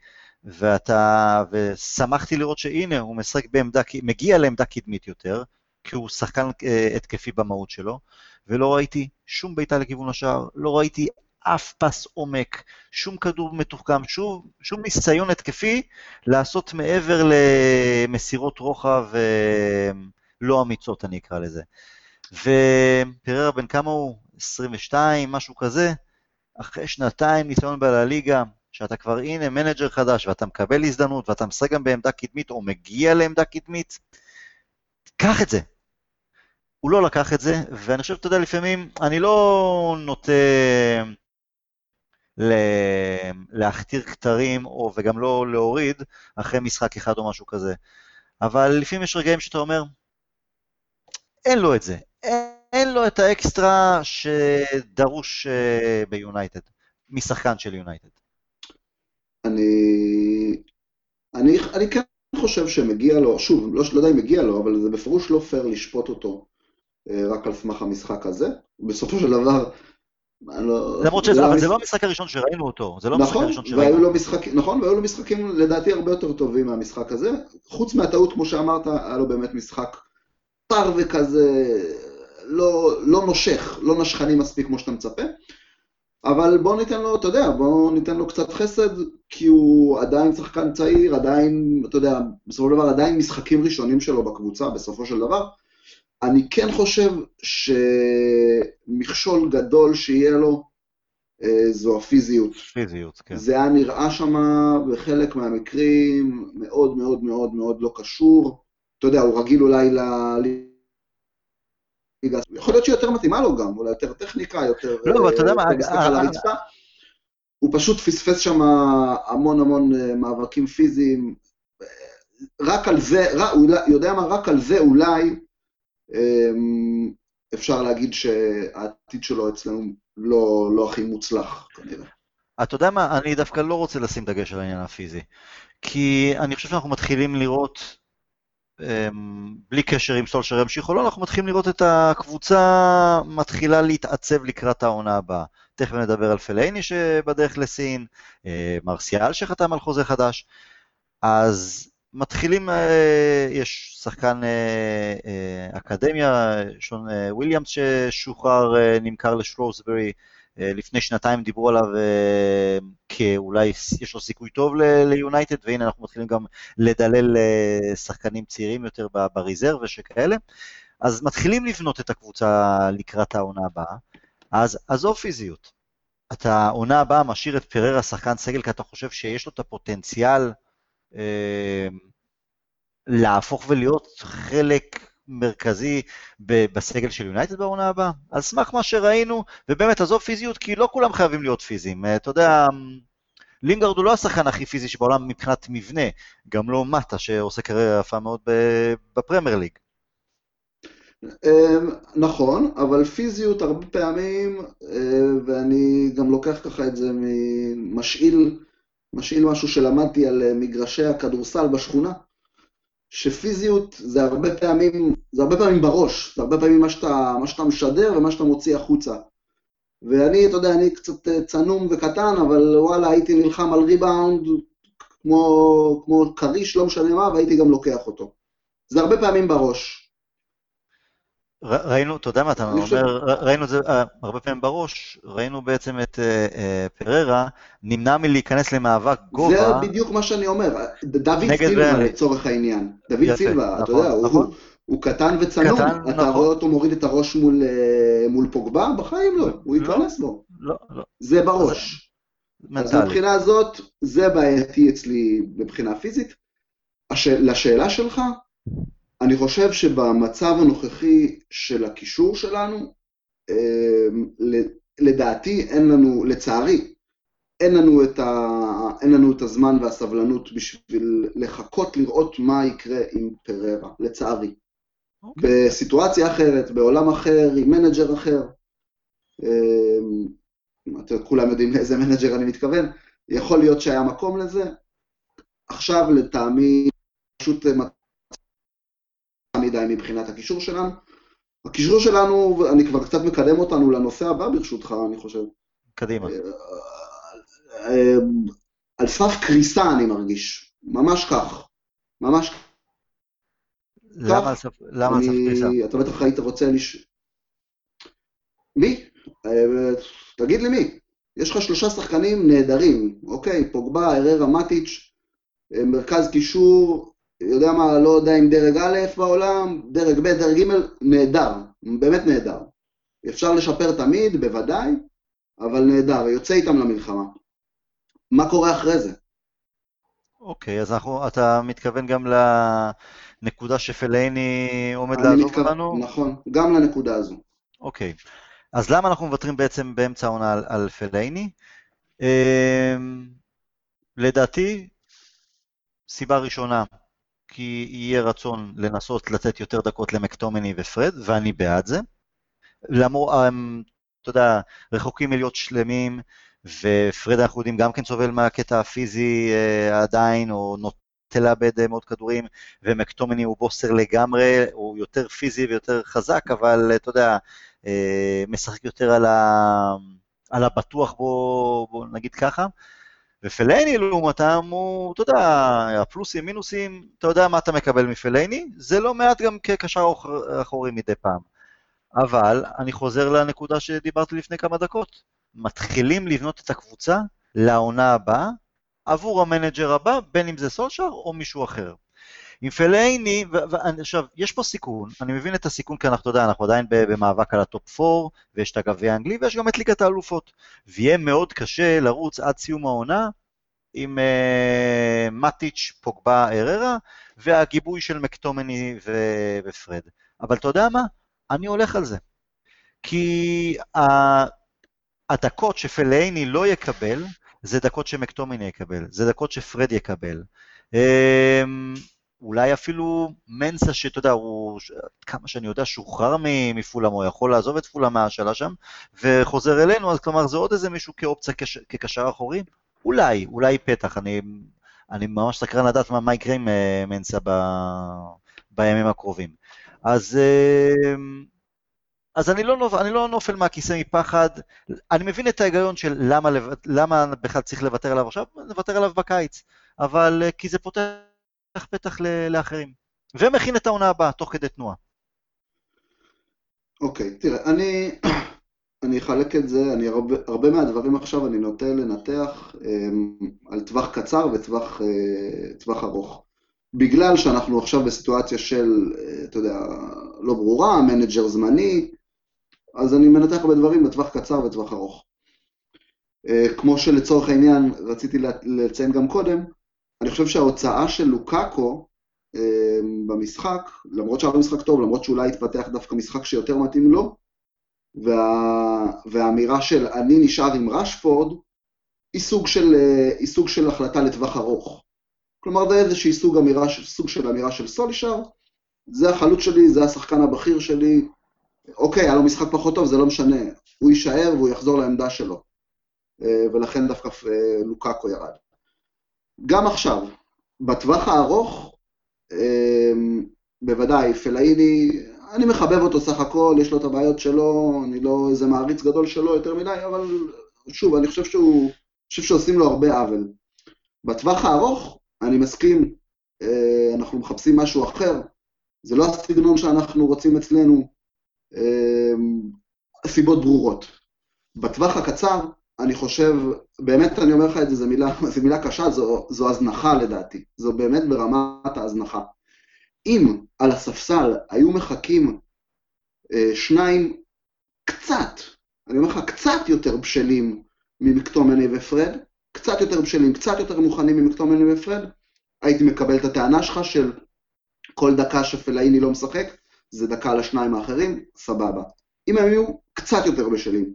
S1: ואתה, ושמחתי לראות שהנה, הוא משחק בעמדה, מגיע לעמדה קדמית יותר, כי הוא שחקן אה, התקפי במהות שלו, ולא ראיתי שום בעיטה לכיוון השער, לא ראיתי אף pass עומק, שום כדור מתוחכם, שום, שום ניסיון התקפי לעשות מעבר למסירות רוחב אה, לא אמיצות, אני אקרא לזה. ופררה בן כמה הוא? 22, משהו כזה? אחרי שנתיים ניסיון בלליגה, שאתה כבר הנה מנג'ר חדש ואתה מקבל הזדמנות ואתה משחק גם בעמדה קדמית או מגיע לעמדה קדמית, קח את זה. הוא לא לקח את זה, ואני חושב, אתה יודע, לפעמים אני לא נוטה להכתיר כתרים, או, וגם לא להוריד, אחרי משחק אחד או משהו כזה. אבל לפעמים יש רגעים שאתה אומר, אין לו את זה. אין אין לו את האקסטרה שדרוש אה, ביונייטד, משחקן של יונייטד.
S2: אני, אני, אני כן חושב שמגיע לו, שוב, לא, לא יודע אם מגיע לו, אבל זה בפירוש לא פייר לשפוט אותו רק על סמך המשחק הזה. בסופו של דבר,
S1: לא, למרות שזה לא, זה לא המשחק הראשון שראינו אותו, זה לא
S2: נכון, המשחק הראשון שראינו אותו. משחק, נכון, והיו לו משחקים לדעתי הרבה יותר טובים מהמשחק הזה. חוץ מהטעות, כמו שאמרת, היה לו באמת משחק פר וכזה, לא, לא נושך, לא נשכני מספיק כמו שאתה מצפה, אבל בוא ניתן לו, אתה יודע, בוא ניתן לו קצת חסד, כי הוא עדיין שחקן צעיר, עדיין, אתה יודע, בסופו של דבר עדיין משחקים ראשונים שלו בקבוצה, בסופו של דבר. אני כן חושב שמכשול גדול שיהיה לו, אה, זו הפיזיות.
S1: פיזיות, כן.
S2: זה היה נראה שם בחלק מהמקרים מאוד מאוד מאוד מאוד לא קשור. אתה יודע, הוא רגיל אולי ל... יכול להיות שהיא יותר מתאימה לו גם, אולי יותר טכניקה, יותר...
S1: לא, אבל אתה יודע מה...
S2: אה, אה, הוא פשוט פספס שם המון המון מאבקים פיזיים. רק על זה, הוא יודע מה, רק על זה אולי אפשר להגיד שהעתיד שלו אצלנו לא, לא הכי מוצלח, כנראה.
S1: אתה יודע מה, אני דווקא לא רוצה לשים דגש על העניין הפיזי. כי אני חושב שאנחנו מתחילים לראות בלי קשר אם סולשר ימשיך או לא, אנחנו מתחילים לראות את הקבוצה מתחילה להתעצב לקראת העונה הבאה. תכף נדבר על פלאיני שבדרך לסין, אה, מרסיאל שחתם על חוזה חדש. אז מתחילים, אה, יש שחקן אה, אקדמיה, שון וויליאמס ששוחרר, נמכר לשרוסברי, לפני שנתיים דיברו עליו כאולי יש לו סיכוי טוב ליונייטד, והנה אנחנו מתחילים גם לדלל שחקנים צעירים יותר ב reserve ושכאלה. אז מתחילים לבנות את הקבוצה לקראת העונה הבאה. אז עזוב פיזיות. אתה עונה הבאה משאיר את פררה שחקן סגל כי אתה חושב שיש לו את הפוטנציאל אה, להפוך ולהיות חלק מרכזי בסגל של יונייטד בעונה הבאה? על סמך מה שראינו, ובאמת עזוב פיזיות, כי לא כולם חייבים להיות פיזיים. אה, אתה יודע, לינגרד הוא לא השחקן הכי פיזי שבעולם מבחינת מבנה, גם לא מטה שעושה קריירה יפה מאוד בפרמייר ליג.
S2: אמ, נכון, אבל פיזיות הרבה פעמים, אה, ואני גם לוקח ככה את זה ממשאיל, משאיל משהו שלמדתי על אה, מגרשי הכדורסל בשכונה, שפיזיות זה הרבה פעמים, זה הרבה פעמים בראש, זה הרבה פעמים מה שאתה, מה שאתה משדר ומה שאתה מוציא החוצה. ואני, אתה יודע, אני קצת אה, צנום וקטן, אבל וואלה, הייתי נלחם על ריבאונד כמו, כמו כריש, לא משנה מה, והייתי גם לוקח אותו. זה הרבה פעמים בראש.
S1: ראינו, אתה יודע מה אתה אומר, ראינו את זה אה, הרבה פעמים בראש, ראינו בעצם את אה, אה, פררה נמנע מלהיכנס למאבק גובה.
S2: זה בדיוק מה שאני אומר, דוד סילבה לצורך העניין. דוד סילבה, אתה יודע, נכון. הוא קטן וצנום, אתה נכון. רואה אותו מוריד את הראש מול פוגבה? בחיים לא, הוא לא, ייכנס בו. לא, לא. זה בראש. אז מבחינה הזאת, זה בעייתי אצלי מבחינה פיזית. לשאלה שלך, אני חושב שבמצב הנוכחי של הקישור שלנו, אמ, לדעתי אין לנו, לצערי, אין לנו, את ה, אין לנו את הזמן והסבלנות בשביל לחכות לראות מה יקרה עם פררה, לצערי. אוקיי. אוקיי. בסיטואציה אחרת, בעולם אחר, עם מנג'ר אחר. אמ, אתם כולם יודעים לאיזה מנג'ר אני מתכוון, יכול להיות שהיה מקום לזה. עכשיו לטעמי פשוט מדי מבחינת הקישור שלנו. הקישור שלנו, אני כבר קצת מקדם אותנו לנושא הבא ברשותך, אני חושב.
S1: קדימה. אה,
S2: אה, על סף קריסה אני מרגיש, ממש כך, ממש כך.
S1: למה על סף קריסה?
S2: אתה בטח היית רוצה לש... מי? אה, תגיד לי מי. יש לך שלושה שחקנים נהדרים, אוקיי, פוגבה, אררה, מטיץ', מרכז קישור, יודע מה, לא יודע אם דרג א' בעולם, דרג ב', דרג ג', נהדר, באמת נהדר. אפשר לשפר תמיד, בוודאי, אבל נהדר, יוצא איתם למלחמה. מה קורה אחרי זה?
S1: אוקיי, אז אנחנו, אתה מתכוון גם לנקודה שפלייני עומד לעזוב מתכו... אותנו?
S2: נכון, גם לנקודה הזו.
S1: אוקיי, אז למה אנחנו מוותרים בעצם באמצע העונה על, על פלייני? אמ, לדעתי, סיבה ראשונה, כי יהיה רצון לנסות לתת יותר דקות למקטומני ופרד, ואני בעד זה. למור, אמ, אתה יודע, רחוקים מלהיות שלמים, ופרד אנחנו יודעים גם כן סובל מהקטע הפיזי אה, עדיין, או נוטה לאבד אה, מאוד כדורים, ומקטומני הוא בוסר לגמרי, הוא יותר פיזי ויותר חזק, אבל אתה יודע, אה, משחק יותר על, ה, על הבטוח בו, בוא נגיד ככה. ופלייני לעומתם הוא, אתה יודע, הפלוסים, מינוסים, אתה יודע מה אתה מקבל מפלייני, זה לא מעט גם כקשר אחורי מדי פעם. אבל אני חוזר לנקודה שדיברתי לפני כמה דקות, מתחילים לבנות את הקבוצה לעונה הבאה עבור המנג'ר הבא, בין אם זה סולשר או מישהו אחר. עם פלייני, ועכשיו, יש פה סיכון, אני מבין את הסיכון כי אנחנו, אתה יודע, אנחנו עדיין במאבק על הטופ 4, ויש את הגביע האנגלי, ויש גם את ליגת האלופות. ויהיה מאוד קשה לרוץ עד סיום העונה עם אה, מטיץ', פוגבה, אררה, והגיבוי של מקטומני ו- ופרד. אבל אתה יודע מה? אני הולך על זה. כי הדקות שפלייני לא יקבל, זה דקות שמקטומני יקבל, זה דקות שפרד יקבל. אמ, אולי אפילו מנסה, שאתה יודע, הוא, כמה שאני יודע, שוחרר מפולאם, הוא יכול לעזוב את פולאם מהשאלה שם, וחוזר אלינו, אז כלומר זה עוד איזה מישהו כאופציה כש, כקשר אחורי? אולי, אולי פתח, אני, אני ממש סקרן לדעת מה, מה יקרה עם uh, מנסה ב, בימים הקרובים. אז, אז אני, לא, אני לא נופל מהכיסא מפחד, אני מבין את ההיגיון של למה, למה בכלל צריך לוותר עליו עכשיו, נוותר עליו בקיץ, אבל כי זה פותח פתח לאחרים. ומכין את העונה הבאה, תוך כדי תנועה.
S2: אוקיי, okay, תראה, אני, אני אחלק את זה, אני הרבה, הרבה מהדברים עכשיו אני נוטה לנתח um, על טווח קצר וטווח uh, ארוך. בגלל שאנחנו עכשיו בסיטואציה של, uh, אתה יודע, לא ברורה, מנג'ר זמני, אז אני מנתח הרבה דברים בטווח קצר וטווח ארוך. אה, כמו שלצורך העניין רציתי לציין גם קודם, אני חושב שההוצאה של לוקאקו אמ, במשחק, למרות שהיה משחק טוב, למרות שאולי התפתח דווקא משחק שיותר מתאים לו, וה... והאמירה של אני נשאר עם רשפורד, היא סוג של, אה, היא סוג של החלטה לטווח ארוך. כלומר, זה איזושהי סוג, אמירה, סוג של אמירה של סולישר, זה החלוץ שלי, זה השחקן הבכיר שלי, אוקיי, היה לו משחק פחות טוב, זה לא משנה, הוא יישאר והוא יחזור לעמדה שלו. אה, ולכן דווקא אה, לוקאקו ירד. גם עכשיו, בטווח הארוך, אמ, בוודאי, פלאיני, אני מחבב אותו סך הכל, יש לו את הבעיות שלו, אני לא איזה מעריץ גדול שלו יותר מדי, אבל שוב, אני חושב שהוא, חושב שעושים לו הרבה עוול. בטווח הארוך, אני מסכים, אה, אנחנו מחפשים משהו אחר, זה לא הסגנון שאנחנו רוצים אצלנו, אמ, סיבות ברורות. בטווח הקצר, אני חושב, באמת אני אומר לך את זה, זו מילה, זו מילה קשה, זו, זו הזנחה לדעתי, זו באמת ברמת ההזנחה. אם על הספסל היו מחכים אה, שניים קצת, אני אומר לך, קצת יותר בשלים ממקטומני ופרד, קצת יותר בשלים, קצת יותר מוכנים ממקטומני ופרד, הייתי מקבל את הטענה שלך של כל דקה שפלאיני לא משחק, זה דקה לשניים האחרים, סבבה. אם הם היו קצת יותר בשלים,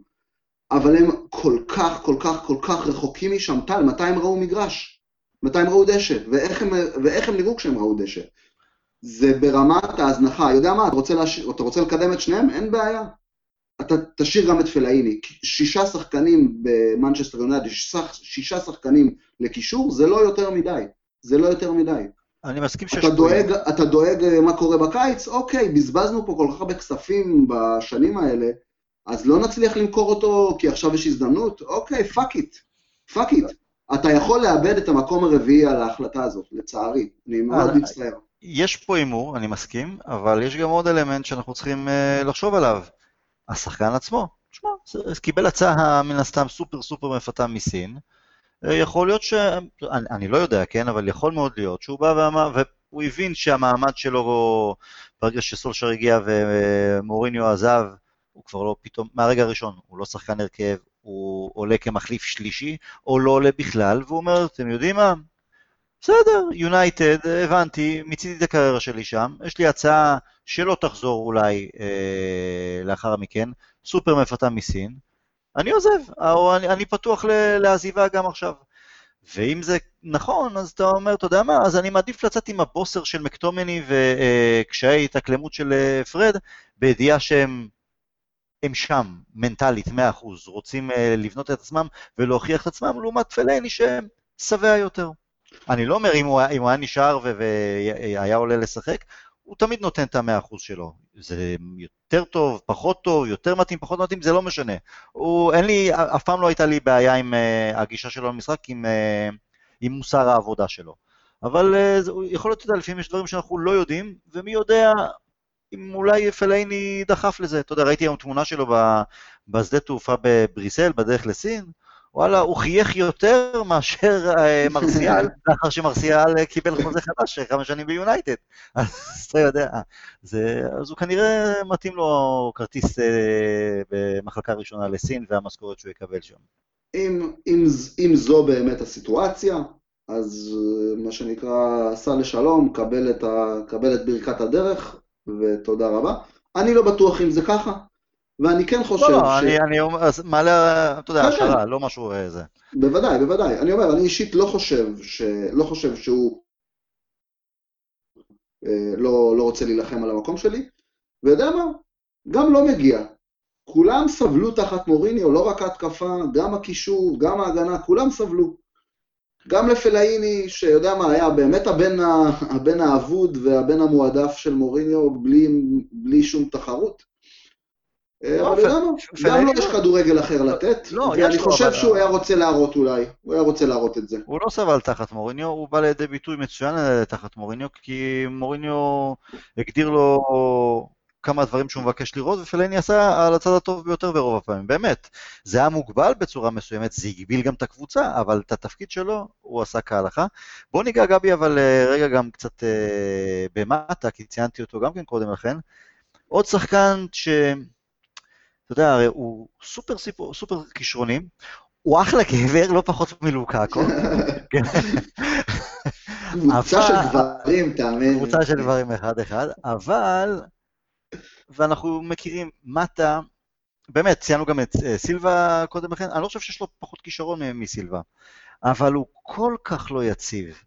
S2: אבל הם כל כך, כל כך, כל כך רחוקים משם. טל, מתי הם ראו מגרש? מתי הם ראו דשא? ואיך הם, ואיך הם נראו כשהם ראו דשא? זה ברמת ההזנחה. יודע מה, אתה רוצה, להש... אתה רוצה לקדם את שניהם? אין בעיה. אתה תשאיר גם את פלאיני. שישה שחקנים במנצ'סטר יונייטד, שישה שחקנים לקישור, זה לא יותר מדי. זה לא יותר מדי.
S1: אני מסכים
S2: שיש... אתה דואג, אתה דואג מה קורה בקיץ? אוקיי, בזבזנו פה כל כך הרבה כספים בשנים האלה, אז לא נצליח למכור אותו כי עכשיו יש הזדמנות? אוקיי, fuck it, fuck it. אתה יכול לאבד את המקום הרביעי על ההחלטה הזאת, לצערי. אני מאוד אה, מצטער.
S1: יש פה הימור, אני מסכים, אבל יש גם עוד אלמנט שאנחנו צריכים uh, לחשוב עליו. השחקן עצמו, תשמע, קיבל הצעה מן הסתם סופר סופר מפתה מסין. אה, יכול להיות ש... אני, אני לא יודע, כן, אבל יכול מאוד להיות שהוא בא ואמר, והוא הבין שהמעמד שלו, ברגע שסולשר הגיע ומוריניו עזב, הוא כבר לא פתאום, מהרגע הראשון, הוא לא שחקן הרכב, הוא עולה כמחליף שלישי, או לא עולה בכלל, והוא אומר, אתם יודעים מה? בסדר, יונייטד, הבנתי, מיציתי את הקריירה שלי שם, יש לי הצעה שלא תחזור אולי אה, לאחר מכן, סופר מפתה מסין, אני עוזב, או אני, אני פתוח לעזיבה גם עכשיו. ואם זה נכון, אז אתה אומר, אתה יודע מה, אז אני מעדיף לצאת עם הבוסר של מקטומני וקשיי אה, התאקלמות של אה, פרד, בידיעה שהם הם שם, מנטלית, 100%, רוצים uh, לבנות את עצמם ולהוכיח את עצמם, לעומת פלני שהם שבע יותר. אני לא אומר אם הוא, אם הוא היה נשאר והיה עולה לשחק, הוא תמיד נותן את המאה אחוז שלו. זה יותר טוב, פחות טוב, יותר מתאים, פחות מתאים, זה לא משנה. הוא, אין לי, אף פעם לא הייתה לי בעיה עם uh, הגישה שלו למשחק, עם, uh, עם מוסר העבודה שלו. אבל uh, יכול להיות, אתה יודע, לפעמים יש דברים שאנחנו לא יודעים, ומי יודע, אם אולי פלאיני דחף לזה. אתה יודע, ראיתי היום תמונה שלו בשדה תעופה בבריסל, בדרך לסין, וואלה, הוא חייך יותר מאשר אה, מרסיאל, לאחר שמרסיאל קיבל חוזה חדש כמה שנים ביונייטד. אז אתה יודע, זה, אז הוא כנראה מתאים לו כרטיס אה, במחלקה ראשונה לסין והמשכורת שהוא יקבל שם.
S2: אם, אם, אם זו באמת הסיטואציה, אז אה, מה שנקרא, סע לשלום, קבל את, ה, קבל את ברכת הדרך, ותודה רבה. אני לא בטוח אם זה ככה, ואני כן חושב
S1: לא, לא, ש... אני, אני אומר, מעלה, אתה יודע, כן, השערה, כן. לא משהו. אה,
S2: בוודאי, בוודאי. אני אומר, אני אישית לא חושב, ש... לא חושב שהוא אה, לא, לא רוצה להילחם על המקום שלי, ויודע מה? גם לא מגיע. כולם סבלו תחת מוריניו, לא רק ההתקפה, גם הקישור, גם ההגנה, כולם סבלו. גם לפלאיני, שיודע מה, היה באמת הבן, ה, הבן האבוד והבן המועדף של מוריניו בלי, בלי שום תחרות. אה,
S1: לא,
S2: אבל?
S1: פלאיני
S2: גם לו יש
S1: לא-
S2: כדורגל אחר לתת,
S1: לא,
S2: ואני חושב שהוא היה רוצה להראות אולי, הוא היה רוצה להראות את זה.
S1: הוא לא סבל תחת מוריניו, הוא בא לידי ביטוי מצוין אה, תחת מוריניו, כי מוריניו הגדיר לו כמה דברים שהוא מבקש לראות, ופלני עשה על הצד הטוב ביותר ברוב הפעמים, באמת. זה היה מוגבל בצורה מסוימת, זה הגביל גם את הקבוצה, אבל את התפקיד שלו הוא עשה כהלכה. בוא ניגע גבי אבל אה, רגע גם קצת אה, במטה, כי ציינתי אותו גם כן קודם לכן. עוד שחקן ש... אתה יודע, הרי הוא סופר, סיפור, סופר כישרוני, הוא אחלה גבר, לא פחות מלוקאקו. כן.
S2: קבוצה של גברים, תאמין.
S1: קבוצה של דברים אחד-אחד, אבל, ואנחנו מכירים, מטה, באמת, ציינו גם את אה, סילבה קודם לכן, אני לא חושב שיש לו פחות כישרון מ- מסילבה, אבל הוא כל כך לא יציב.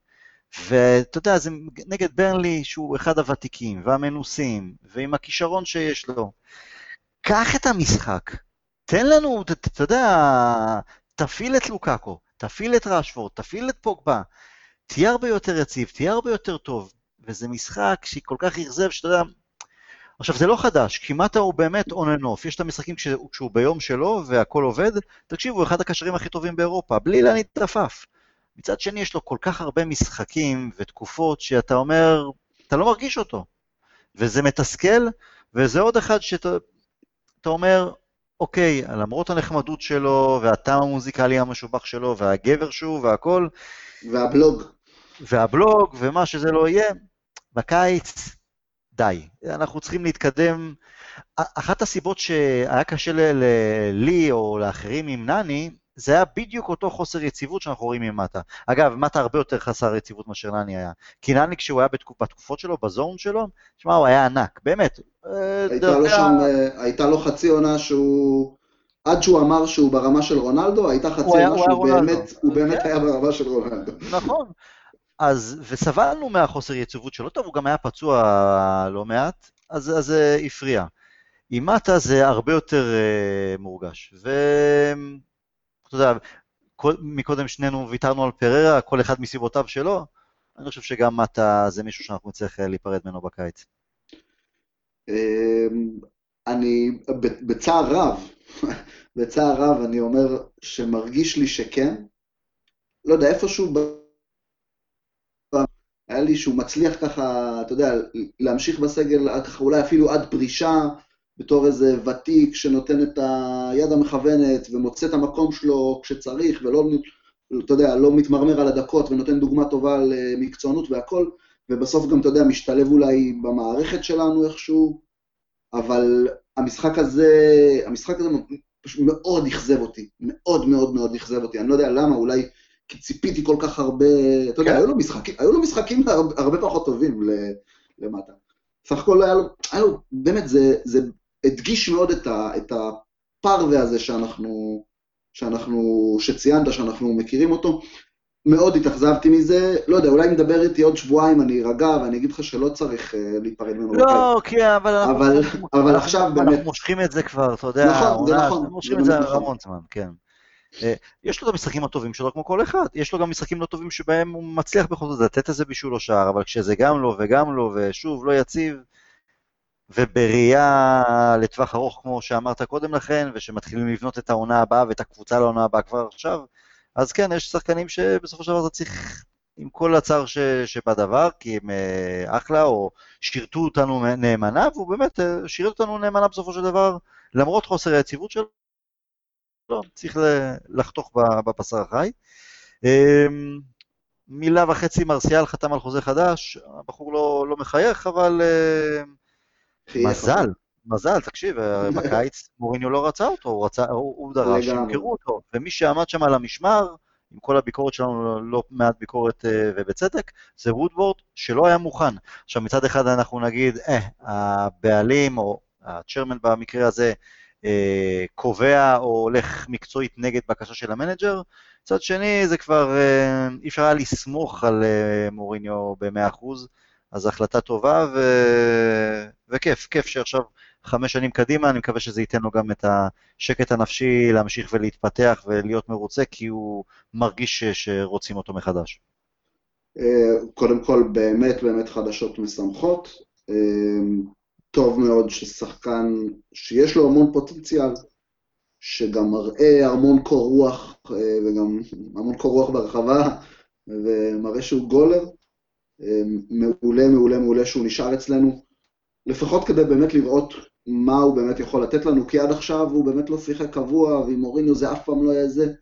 S1: ואתה יודע, זה נגד ברנלי, שהוא אחד הוותיקים והמנוסים, ועם הכישרון שיש לו. קח את המשחק, תן לנו, אתה יודע, תפעיל את לוקאקו, תפעיל את ראשפורד, תפעיל את פוגבה, תהיה הרבה יותר יציב, תהיה הרבה יותר טוב. וזה משחק שכל כך אכזב, שאתה יודע... עכשיו, זה לא חדש, כי מטה הוא באמת on and off. יש את המשחקים כשהוא, כשהוא ביום שלו והכל עובד, תקשיבו, הוא אחד הקשרים הכי טובים באירופה, בלי להניד עפעף. מצד שני, יש לו כל כך הרבה משחקים ותקופות שאתה אומר, אתה לא מרגיש אותו. וזה מתסכל, וזה עוד אחד שאתה אתה אומר, אוקיי, למרות הנחמדות שלו, והטעם המוזיקלי המשובח שלו, והגבר שהוא, והכל,
S2: והבלוג.
S1: והבלוג, ומה שזה לא יהיה, בקיץ, די. אנחנו צריכים להתקדם. אחת הסיבות שהיה קשה לי או לאחרים עם נני, זה היה בדיוק אותו חוסר יציבות שאנחנו רואים ממטה. אגב, מטה הרבה יותר חסר יציבות מאשר נני היה. כי נני כשהוא היה בתקופ, בתקופות שלו, בזון שלו, שמע, הוא היה ענק, באמת. אה,
S2: הייתה לו שם, אה, הייתה לו חצי עונה שהוא... עד שהוא אמר שהוא ברמה של רונלדו, הייתה חצי
S1: היה-
S2: עונה
S1: הוא היה
S2: שהוא
S1: רונלדו.
S2: באמת, הוא באמת
S1: כן.
S2: היה ברמה של רונלדו.
S1: נכון. אז, וסבלנו מהחוסר יציבות שלו, טוב, הוא גם היה פצוע לא מעט, אז זה הפריע. עם מטה זה הרבה יותר uh, מורגש. ואתה יודע, כל, מקודם שנינו ויתרנו על פררה, כל אחד מסיבותיו שלו, אני חושב שגם מטה זה מישהו שאנחנו נצטרך אה, להיפרד ממנו בקיץ.
S2: אמ, אני, בצער רב, בצער רב אני אומר שמרגיש לי שכן. לא יודע, איפשהו. היה לי שהוא מצליח ככה, אתה יודע, להמשיך בסגל ככה, אולי אפילו עד פרישה, בתור איזה ותיק שנותן את היד המכוונת ומוצא את המקום שלו כשצריך, ולא, אתה יודע, לא מתמרמר על הדקות ונותן דוגמה טובה על אה, מקצוענות והכל, ובסוף גם, אתה יודע, משתלב אולי במערכת שלנו איכשהו, אבל המשחק הזה, המשחק הזה פשוט מאוד אכזב אותי, מאוד מאוד מאוד אכזב אותי, אני לא יודע למה, אולי כי ציפיתי כל כך הרבה, אתה יודע,
S1: כן.
S2: היו לו משחקים, היו לו משחקים הרבה, פחות טובים למטה. סך הכל היה לו, היה לו, באמת, זה, זה הדגיש מאוד את, ה, את הפרווה הזה שאנחנו, שאנחנו, שציינת, שאנחנו מכירים אותו. מאוד התאכזבתי מזה, לא יודע, אולי אם נדבר איתי עוד שבועיים אני ארגע ואני אגיד לך שלא צריך uh, להיפרד ממנו.
S1: לא, כי אבל אנחנו...
S2: אבל-
S1: אנחנו-
S2: אבל
S1: אנחנו-
S2: עכשיו
S1: אנחנו
S2: באמת-
S1: מושכים את זה כבר, אתה יודע,
S2: נכון, זה נכון,
S1: אנחנו מושכים את זה
S2: נכון.
S1: המון זמן, כן. אה, יש לו את המשחקים הטובים שלו כמו כל אחד, יש לו גם משחקים לא טובים שבהם הוא מצליח בכל זאת לתת איזה בישול או שער, אבל כשזה גם לא וגם לא, ושוב, לא יציב, ובראייה לטווח ארוך, כמו שאמרת קודם לכן, ושמתחילים לבנות את העונה הבאה ואת הקבוצה לעונה הבאה כבר עכשיו, אז כן, יש שחקנים שבסופו של דבר אתה צריך, עם כל הצער ש, שבדבר, כי הם אה, אחלה, או שירתו אותנו נאמנה, והוא באמת אה, שירת אותנו נאמנה בסופו של דבר, למרות חוסר היציבות שלו, לא, צריך לחתוך בבשר החי. אמ, מילה וחצי מרסיאל חתם על חוזה חדש, הבחור לא, לא מחייך, אבל אה. מזל, מזל, תקשיב, אה, בקיץ מוריניו לא רצה אותו, הוא, רצה, הוא, הוא דרש. שימכרו אותו, ומי שעמד שם על המשמר, עם כל הביקורת שלנו, לא מעט ביקורת אה, ובצדק, זה וודוורד שלא היה מוכן. עכשיו מצד אחד אנחנו נגיד, אה, הבעלים או הצ'רמן במקרה הזה, אה, קובע או הולך מקצועית נגד בקשה של המנג'ר, מצד שני זה כבר אה, אי אפשר היה לסמוך על אה, מוריניו ב-100%, אז החלטה טובה ו... וכיף, כיף שעכשיו חמש שנים קדימה, אני מקווה שזה ייתן לו גם את השקט הנפשי להמשיך ולהתפתח ולהיות מרוצה, כי הוא מרגיש שרוצים אותו מחדש.
S2: קודם כל, באמת באמת חדשות משמחות. טוב מאוד ששחקן שיש לו המון פוטנציאל, שגם מראה המון קור רוח, וגם המון קור רוח ברחבה, ומראה שהוא גולר. מעולה, מעולה, מעולה שהוא נשאר אצלנו, לפחות כדי באמת לראות מה הוא באמת יכול לתת לנו, כי עד עכשיו הוא באמת לא שיחק קבוע, ועם מוריניו זה אף פעם לא היה זה.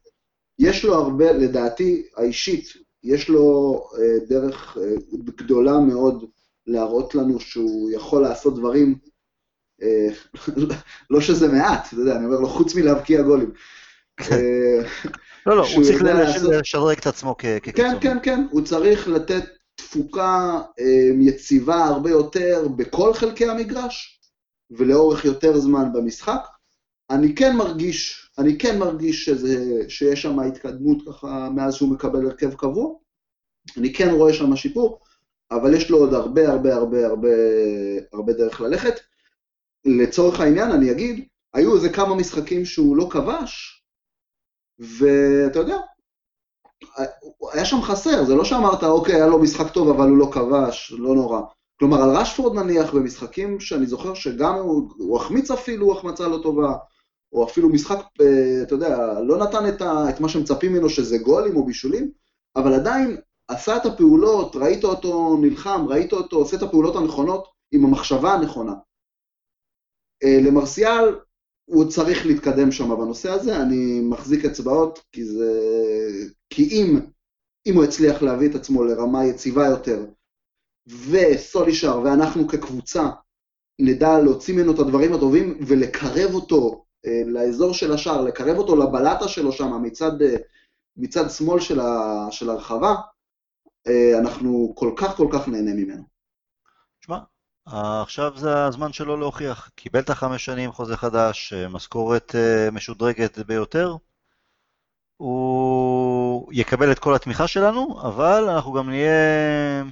S2: יש לו הרבה, לדעתי האישית, יש לו אה, דרך אה, גדולה מאוד להראות לנו שהוא יכול לעשות דברים, אה, לא שזה מעט, אתה יודע, אני אומר לו, חוץ מלהבקיע גולים.
S1: לא, לא, הוא צריך לשדרג את עצמו כקיצון.
S2: כן, כן, כן, הוא צריך לתת תפוקה יציבה הרבה יותר בכל חלקי המגרש, ולאורך יותר זמן במשחק. אני כן מרגיש, אני כן מרגיש שזה, שיש שם התקדמות ככה מאז שהוא מקבל הרכב קבוע. אני כן רואה שם שיפור, אבל יש לו עוד הרבה הרבה הרבה הרבה הרבה דרך ללכת. לצורך העניין אני אגיד, היו איזה כמה משחקים שהוא לא כבש, ואתה יודע, היה שם חסר, זה לא שאמרת, אוקיי, היה לו משחק טוב, אבל הוא לא כבש, לא נורא. כלומר, על רשפורד נניח, במשחקים שאני זוכר שגם הוא, הוא החמיץ אפילו החמצה לא טובה, או אפילו משחק, אה, אתה יודע, לא נתן את, ה, את מה שמצפים ממנו שזה גולים או בישולים, אבל עדיין עשה את הפעולות, ראית אותו נלחם, ראית אותו עושה את הפעולות הנכונות עם המחשבה הנכונה. אה, למרסיאל, הוא צריך להתקדם שם בנושא הזה, אני מחזיק אצבעות, כי זה... כי אם, אם הוא יצליח להביא את עצמו לרמה יציבה יותר, וסולישר ואנחנו כקבוצה נדע להוציא ממנו את הדברים הטובים ולקרב אותו אה, לאזור של השער, לקרב אותו לבלטה שלו שם מצד, אה, מצד שמאל של, ה, של הרחבה, אנחנו כל כך כל כך נהנה ממנו.
S1: שמע, עכשיו זה הזמן שלו להוכיח. קיבל את החמש שנים חוזה חדש, משכורת משודרגת ביותר. הוא יקבל את כל התמיכה שלנו, אבל אנחנו גם נהיה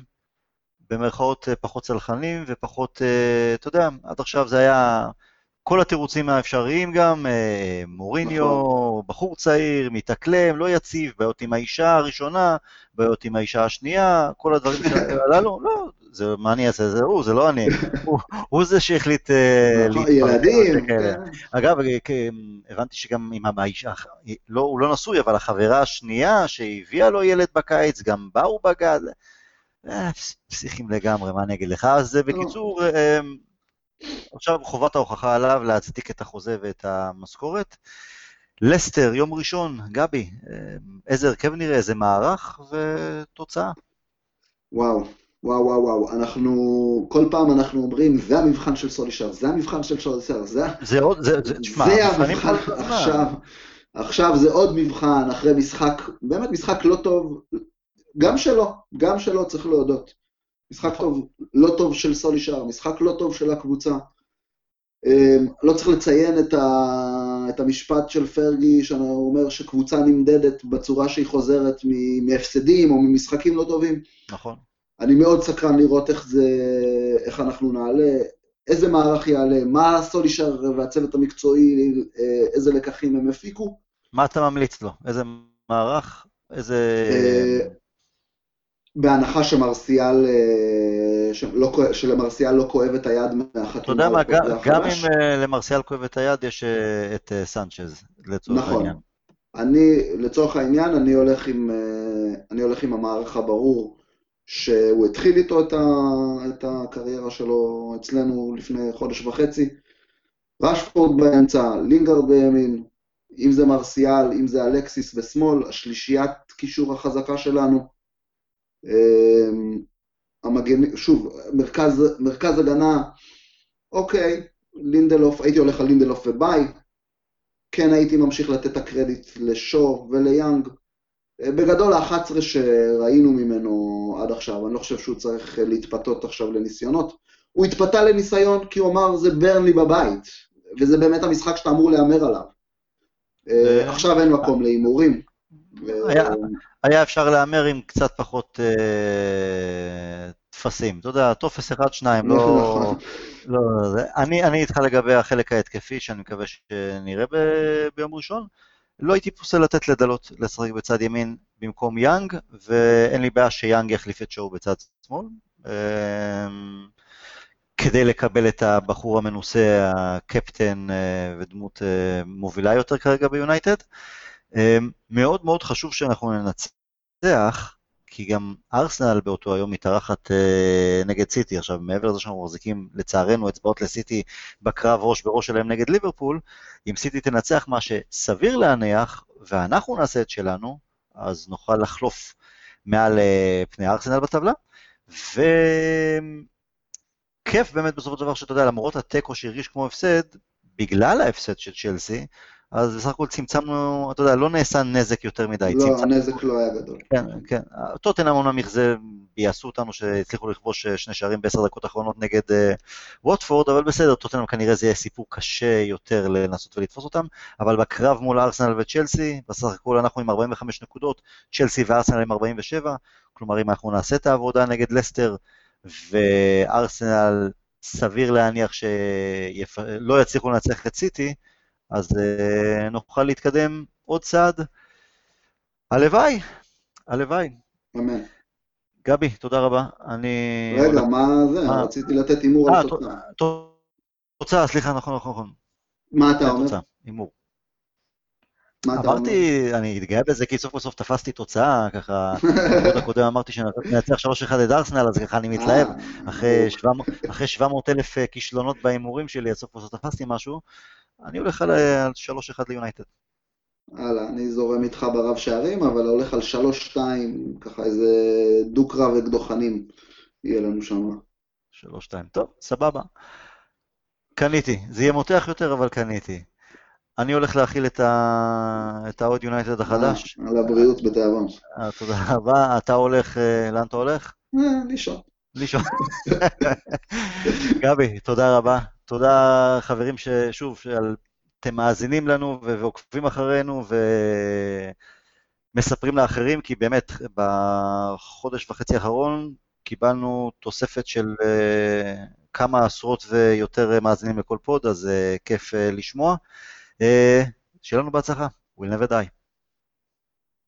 S1: במרכאות פחות צלחנים ופחות, אתה יודע, עד עכשיו זה היה כל התירוצים האפשריים גם, אה, מוריניו, נכון. בחור צעיר, מתאקלם, לא יציב, בעיות עם האישה הראשונה, בעיות עם האישה השנייה, כל הדברים הללו, לא, זה מה אני אעשה, זה הוא, זה לא אני, הוא, הוא זה שהחליט
S2: אה, נכון, ילדים. כן.
S1: אגב, אה, הבנתי שגם עם האישה, לא, הוא לא נשוי, אבל החברה השנייה שהביאה לו ילד בקיץ, גם באו בגד, פסיכים לגמרי, מה אני אגיד לך, אז בקיצור, עכשיו חובת ההוכחה עליו להצדיק את החוזה ואת המשכורת. לסטר, יום ראשון, גבי, איזה הרכב נראה, איזה מערך ותוצאה.
S2: וואו, וואו, וואו, וואו. אנחנו, כל פעם אנחנו אומרים, זה המבחן של סולישר, זה המבחן של סולישר, זה...
S1: זה עוד, זה, זה, תשמע,
S2: זה המבחן עכשיו. עכשיו זה עוד מבחן, אחרי משחק, באמת משחק לא טוב, גם שלו, גם שלו צריך להודות. משחק טוב, לא טוב של סולישר, משחק לא טוב של הקבוצה. אמ, לא צריך לציין את, ה, את המשפט של פרגי, שהוא אומר שקבוצה נמדדת בצורה שהיא חוזרת מהפסדים או ממשחקים לא טובים.
S1: נכון.
S2: אני מאוד סקרן לראות איך זה, איך אנחנו נעלה, איזה מערך יעלה, מה סולישר והצוות המקצועי, אה, איזה לקחים הם הפיקו.
S1: מה אתה ממליץ לו? איזה מערך? איזה...
S2: בהנחה שמרסיאל, אה, שלא, שלמרסיאל לא כואב את היד מהחתימה.
S1: אתה יודע מה, גם, גם אם אה, למרסיאל כואב את היד, יש אה, את סנצ'ז, לצורך נכון. העניין.
S2: אני, לצורך העניין, אני הולך עם, אני הולך עם המערך הברור, שהוא התחיל איתו את, ה, את הקריירה שלו אצלנו לפני חודש וחצי. רשפורד באמצע, לינגרד בימין, אם זה מרסיאל, אם זה אלקסיס בשמאל, השלישיית קישור החזקה שלנו. אמ, המגן, שוב, מרכז, מרכז הגנה, אוקיי, לינדלוף, הייתי הולך על לינדלוף וביי, כן הייתי ממשיך לתת את הקרדיט לשו וליאנג. בגדול ה-11 שראינו ממנו עד עכשיו, אני לא חושב שהוא צריך להתפתות עכשיו לניסיונות. הוא התפתה לניסיון כי הוא אמר זה ברנלי בבית, וזה באמת המשחק שאתה אמור להמר עליו. אה, עכשיו אין מקום להימורים.
S1: היה, היה אפשר להמר עם קצת פחות אה, טפסים. אתה יודע, טופס אחד, שניים, לא... לא, זה, אני, אני איתך לגבי החלק ההתקפי, שאני מקווה שנראה ב, ביום ראשון. לא הייתי פוסל לתת לדלות לשחק בצד ימין במקום יאנג, ואין לי בעיה שיאנג יחליף את שואו בצד שמאל. אמ, כדי לקבל את הבחור המנוסה, הקפטן אה, ודמות אה, מובילה יותר כרגע ביונייטד. אמ, מאוד מאוד חשוב שאנחנו ננצח, כי גם ארסנל באותו היום מתארחת uh, נגד סיטי. עכשיו, מעבר לזה שאנחנו מחזיקים, לצערנו, אצבעות לסיטי בקרב ראש בראש שלהם נגד ליברפול, אם סיטי תנצח מה שסביר להניח, ואנחנו נעשה את שלנו, אז נוכל לחלוף מעל uh, פני ארסנל בטבלה. וכיף באמת בסופו של דבר שאתה יודע, למרות התיקו שהרגיש כמו הפסד, בגלל ההפסד של צ'לסי, אז בסך הכל צמצמנו, אתה יודע, לא נעשה נזק יותר מדי.
S2: לא,
S1: צמצמנו...
S2: הנזק לא היה גדול.
S1: כן, כן. טוטנאם אומנם יכזה, ביאסו אותנו שהצליחו לכבוש אה, שני שערים בעשר דקות האחרונות נגד uh, ווטפורד, אבל בסדר, טוטנאם כנראה זה יהיה סיפור קשה יותר לנסות ולתפוס אותם, אבל בקרב מול ארסנל וצ'לסי, בסך הכל אנחנו עם 45 נקודות, צ'לסי וארסנל עם 47, כלומר אם אנחנו נעשה את העבודה נגד לסטר, וארסנל סביר להניח שלא יצליחו לנצח את סיטי, אז uh, נוכל להתקדם עוד צעד. הלוואי, הלוואי.
S2: אמן.
S1: גבי, תודה רבה. אני...
S2: רגע, מה זה? מה? רציתי לתת הימור על התוצאה.
S1: תוצאה, סליחה, נכון, נכון, נכון.
S2: מה אתה אומר?
S1: הימור.
S2: אתה אומר?
S1: אמרתי, אני אתגאה בזה כי סוף כל סוף תפסתי תוצאה, ככה, בעוד הקודם אמרתי שננצח 3-1 את ארסנל, אז ככה אני מתלהב. אחרי 700 אלף כישלונות בהימורים שלי, אז סוף כל סוף תפסתי משהו. אני הולך על 3-1 ליונייטד.
S2: הלאה, אני זורם איתך ברב שערים, אבל הולך על 3-2, ככה איזה דו-קרב אקדוחנים יהיה לנו שם.
S1: 3-2, טוב, סבבה. קניתי, זה יהיה מותח יותר, אבל קניתי. אני הולך להכיל את, ה... את העוד יונייטד החדש.
S2: על הבריאות בתיאבון.
S1: אה, תודה רבה. אתה הולך, אה, לאן אתה הולך?
S2: לישון.
S1: לישון. גבי, תודה רבה. תודה חברים ששוב, שאתם מאזינים לנו ועוקבים אחרינו ומספרים לאחרים, כי באמת בחודש וחצי האחרון קיבלנו תוספת של uh, כמה עשרות ויותר מאזינים לכל פוד, אז uh, כיף uh, לשמוע. שיהיה לנו בהצלחה, we'll never die.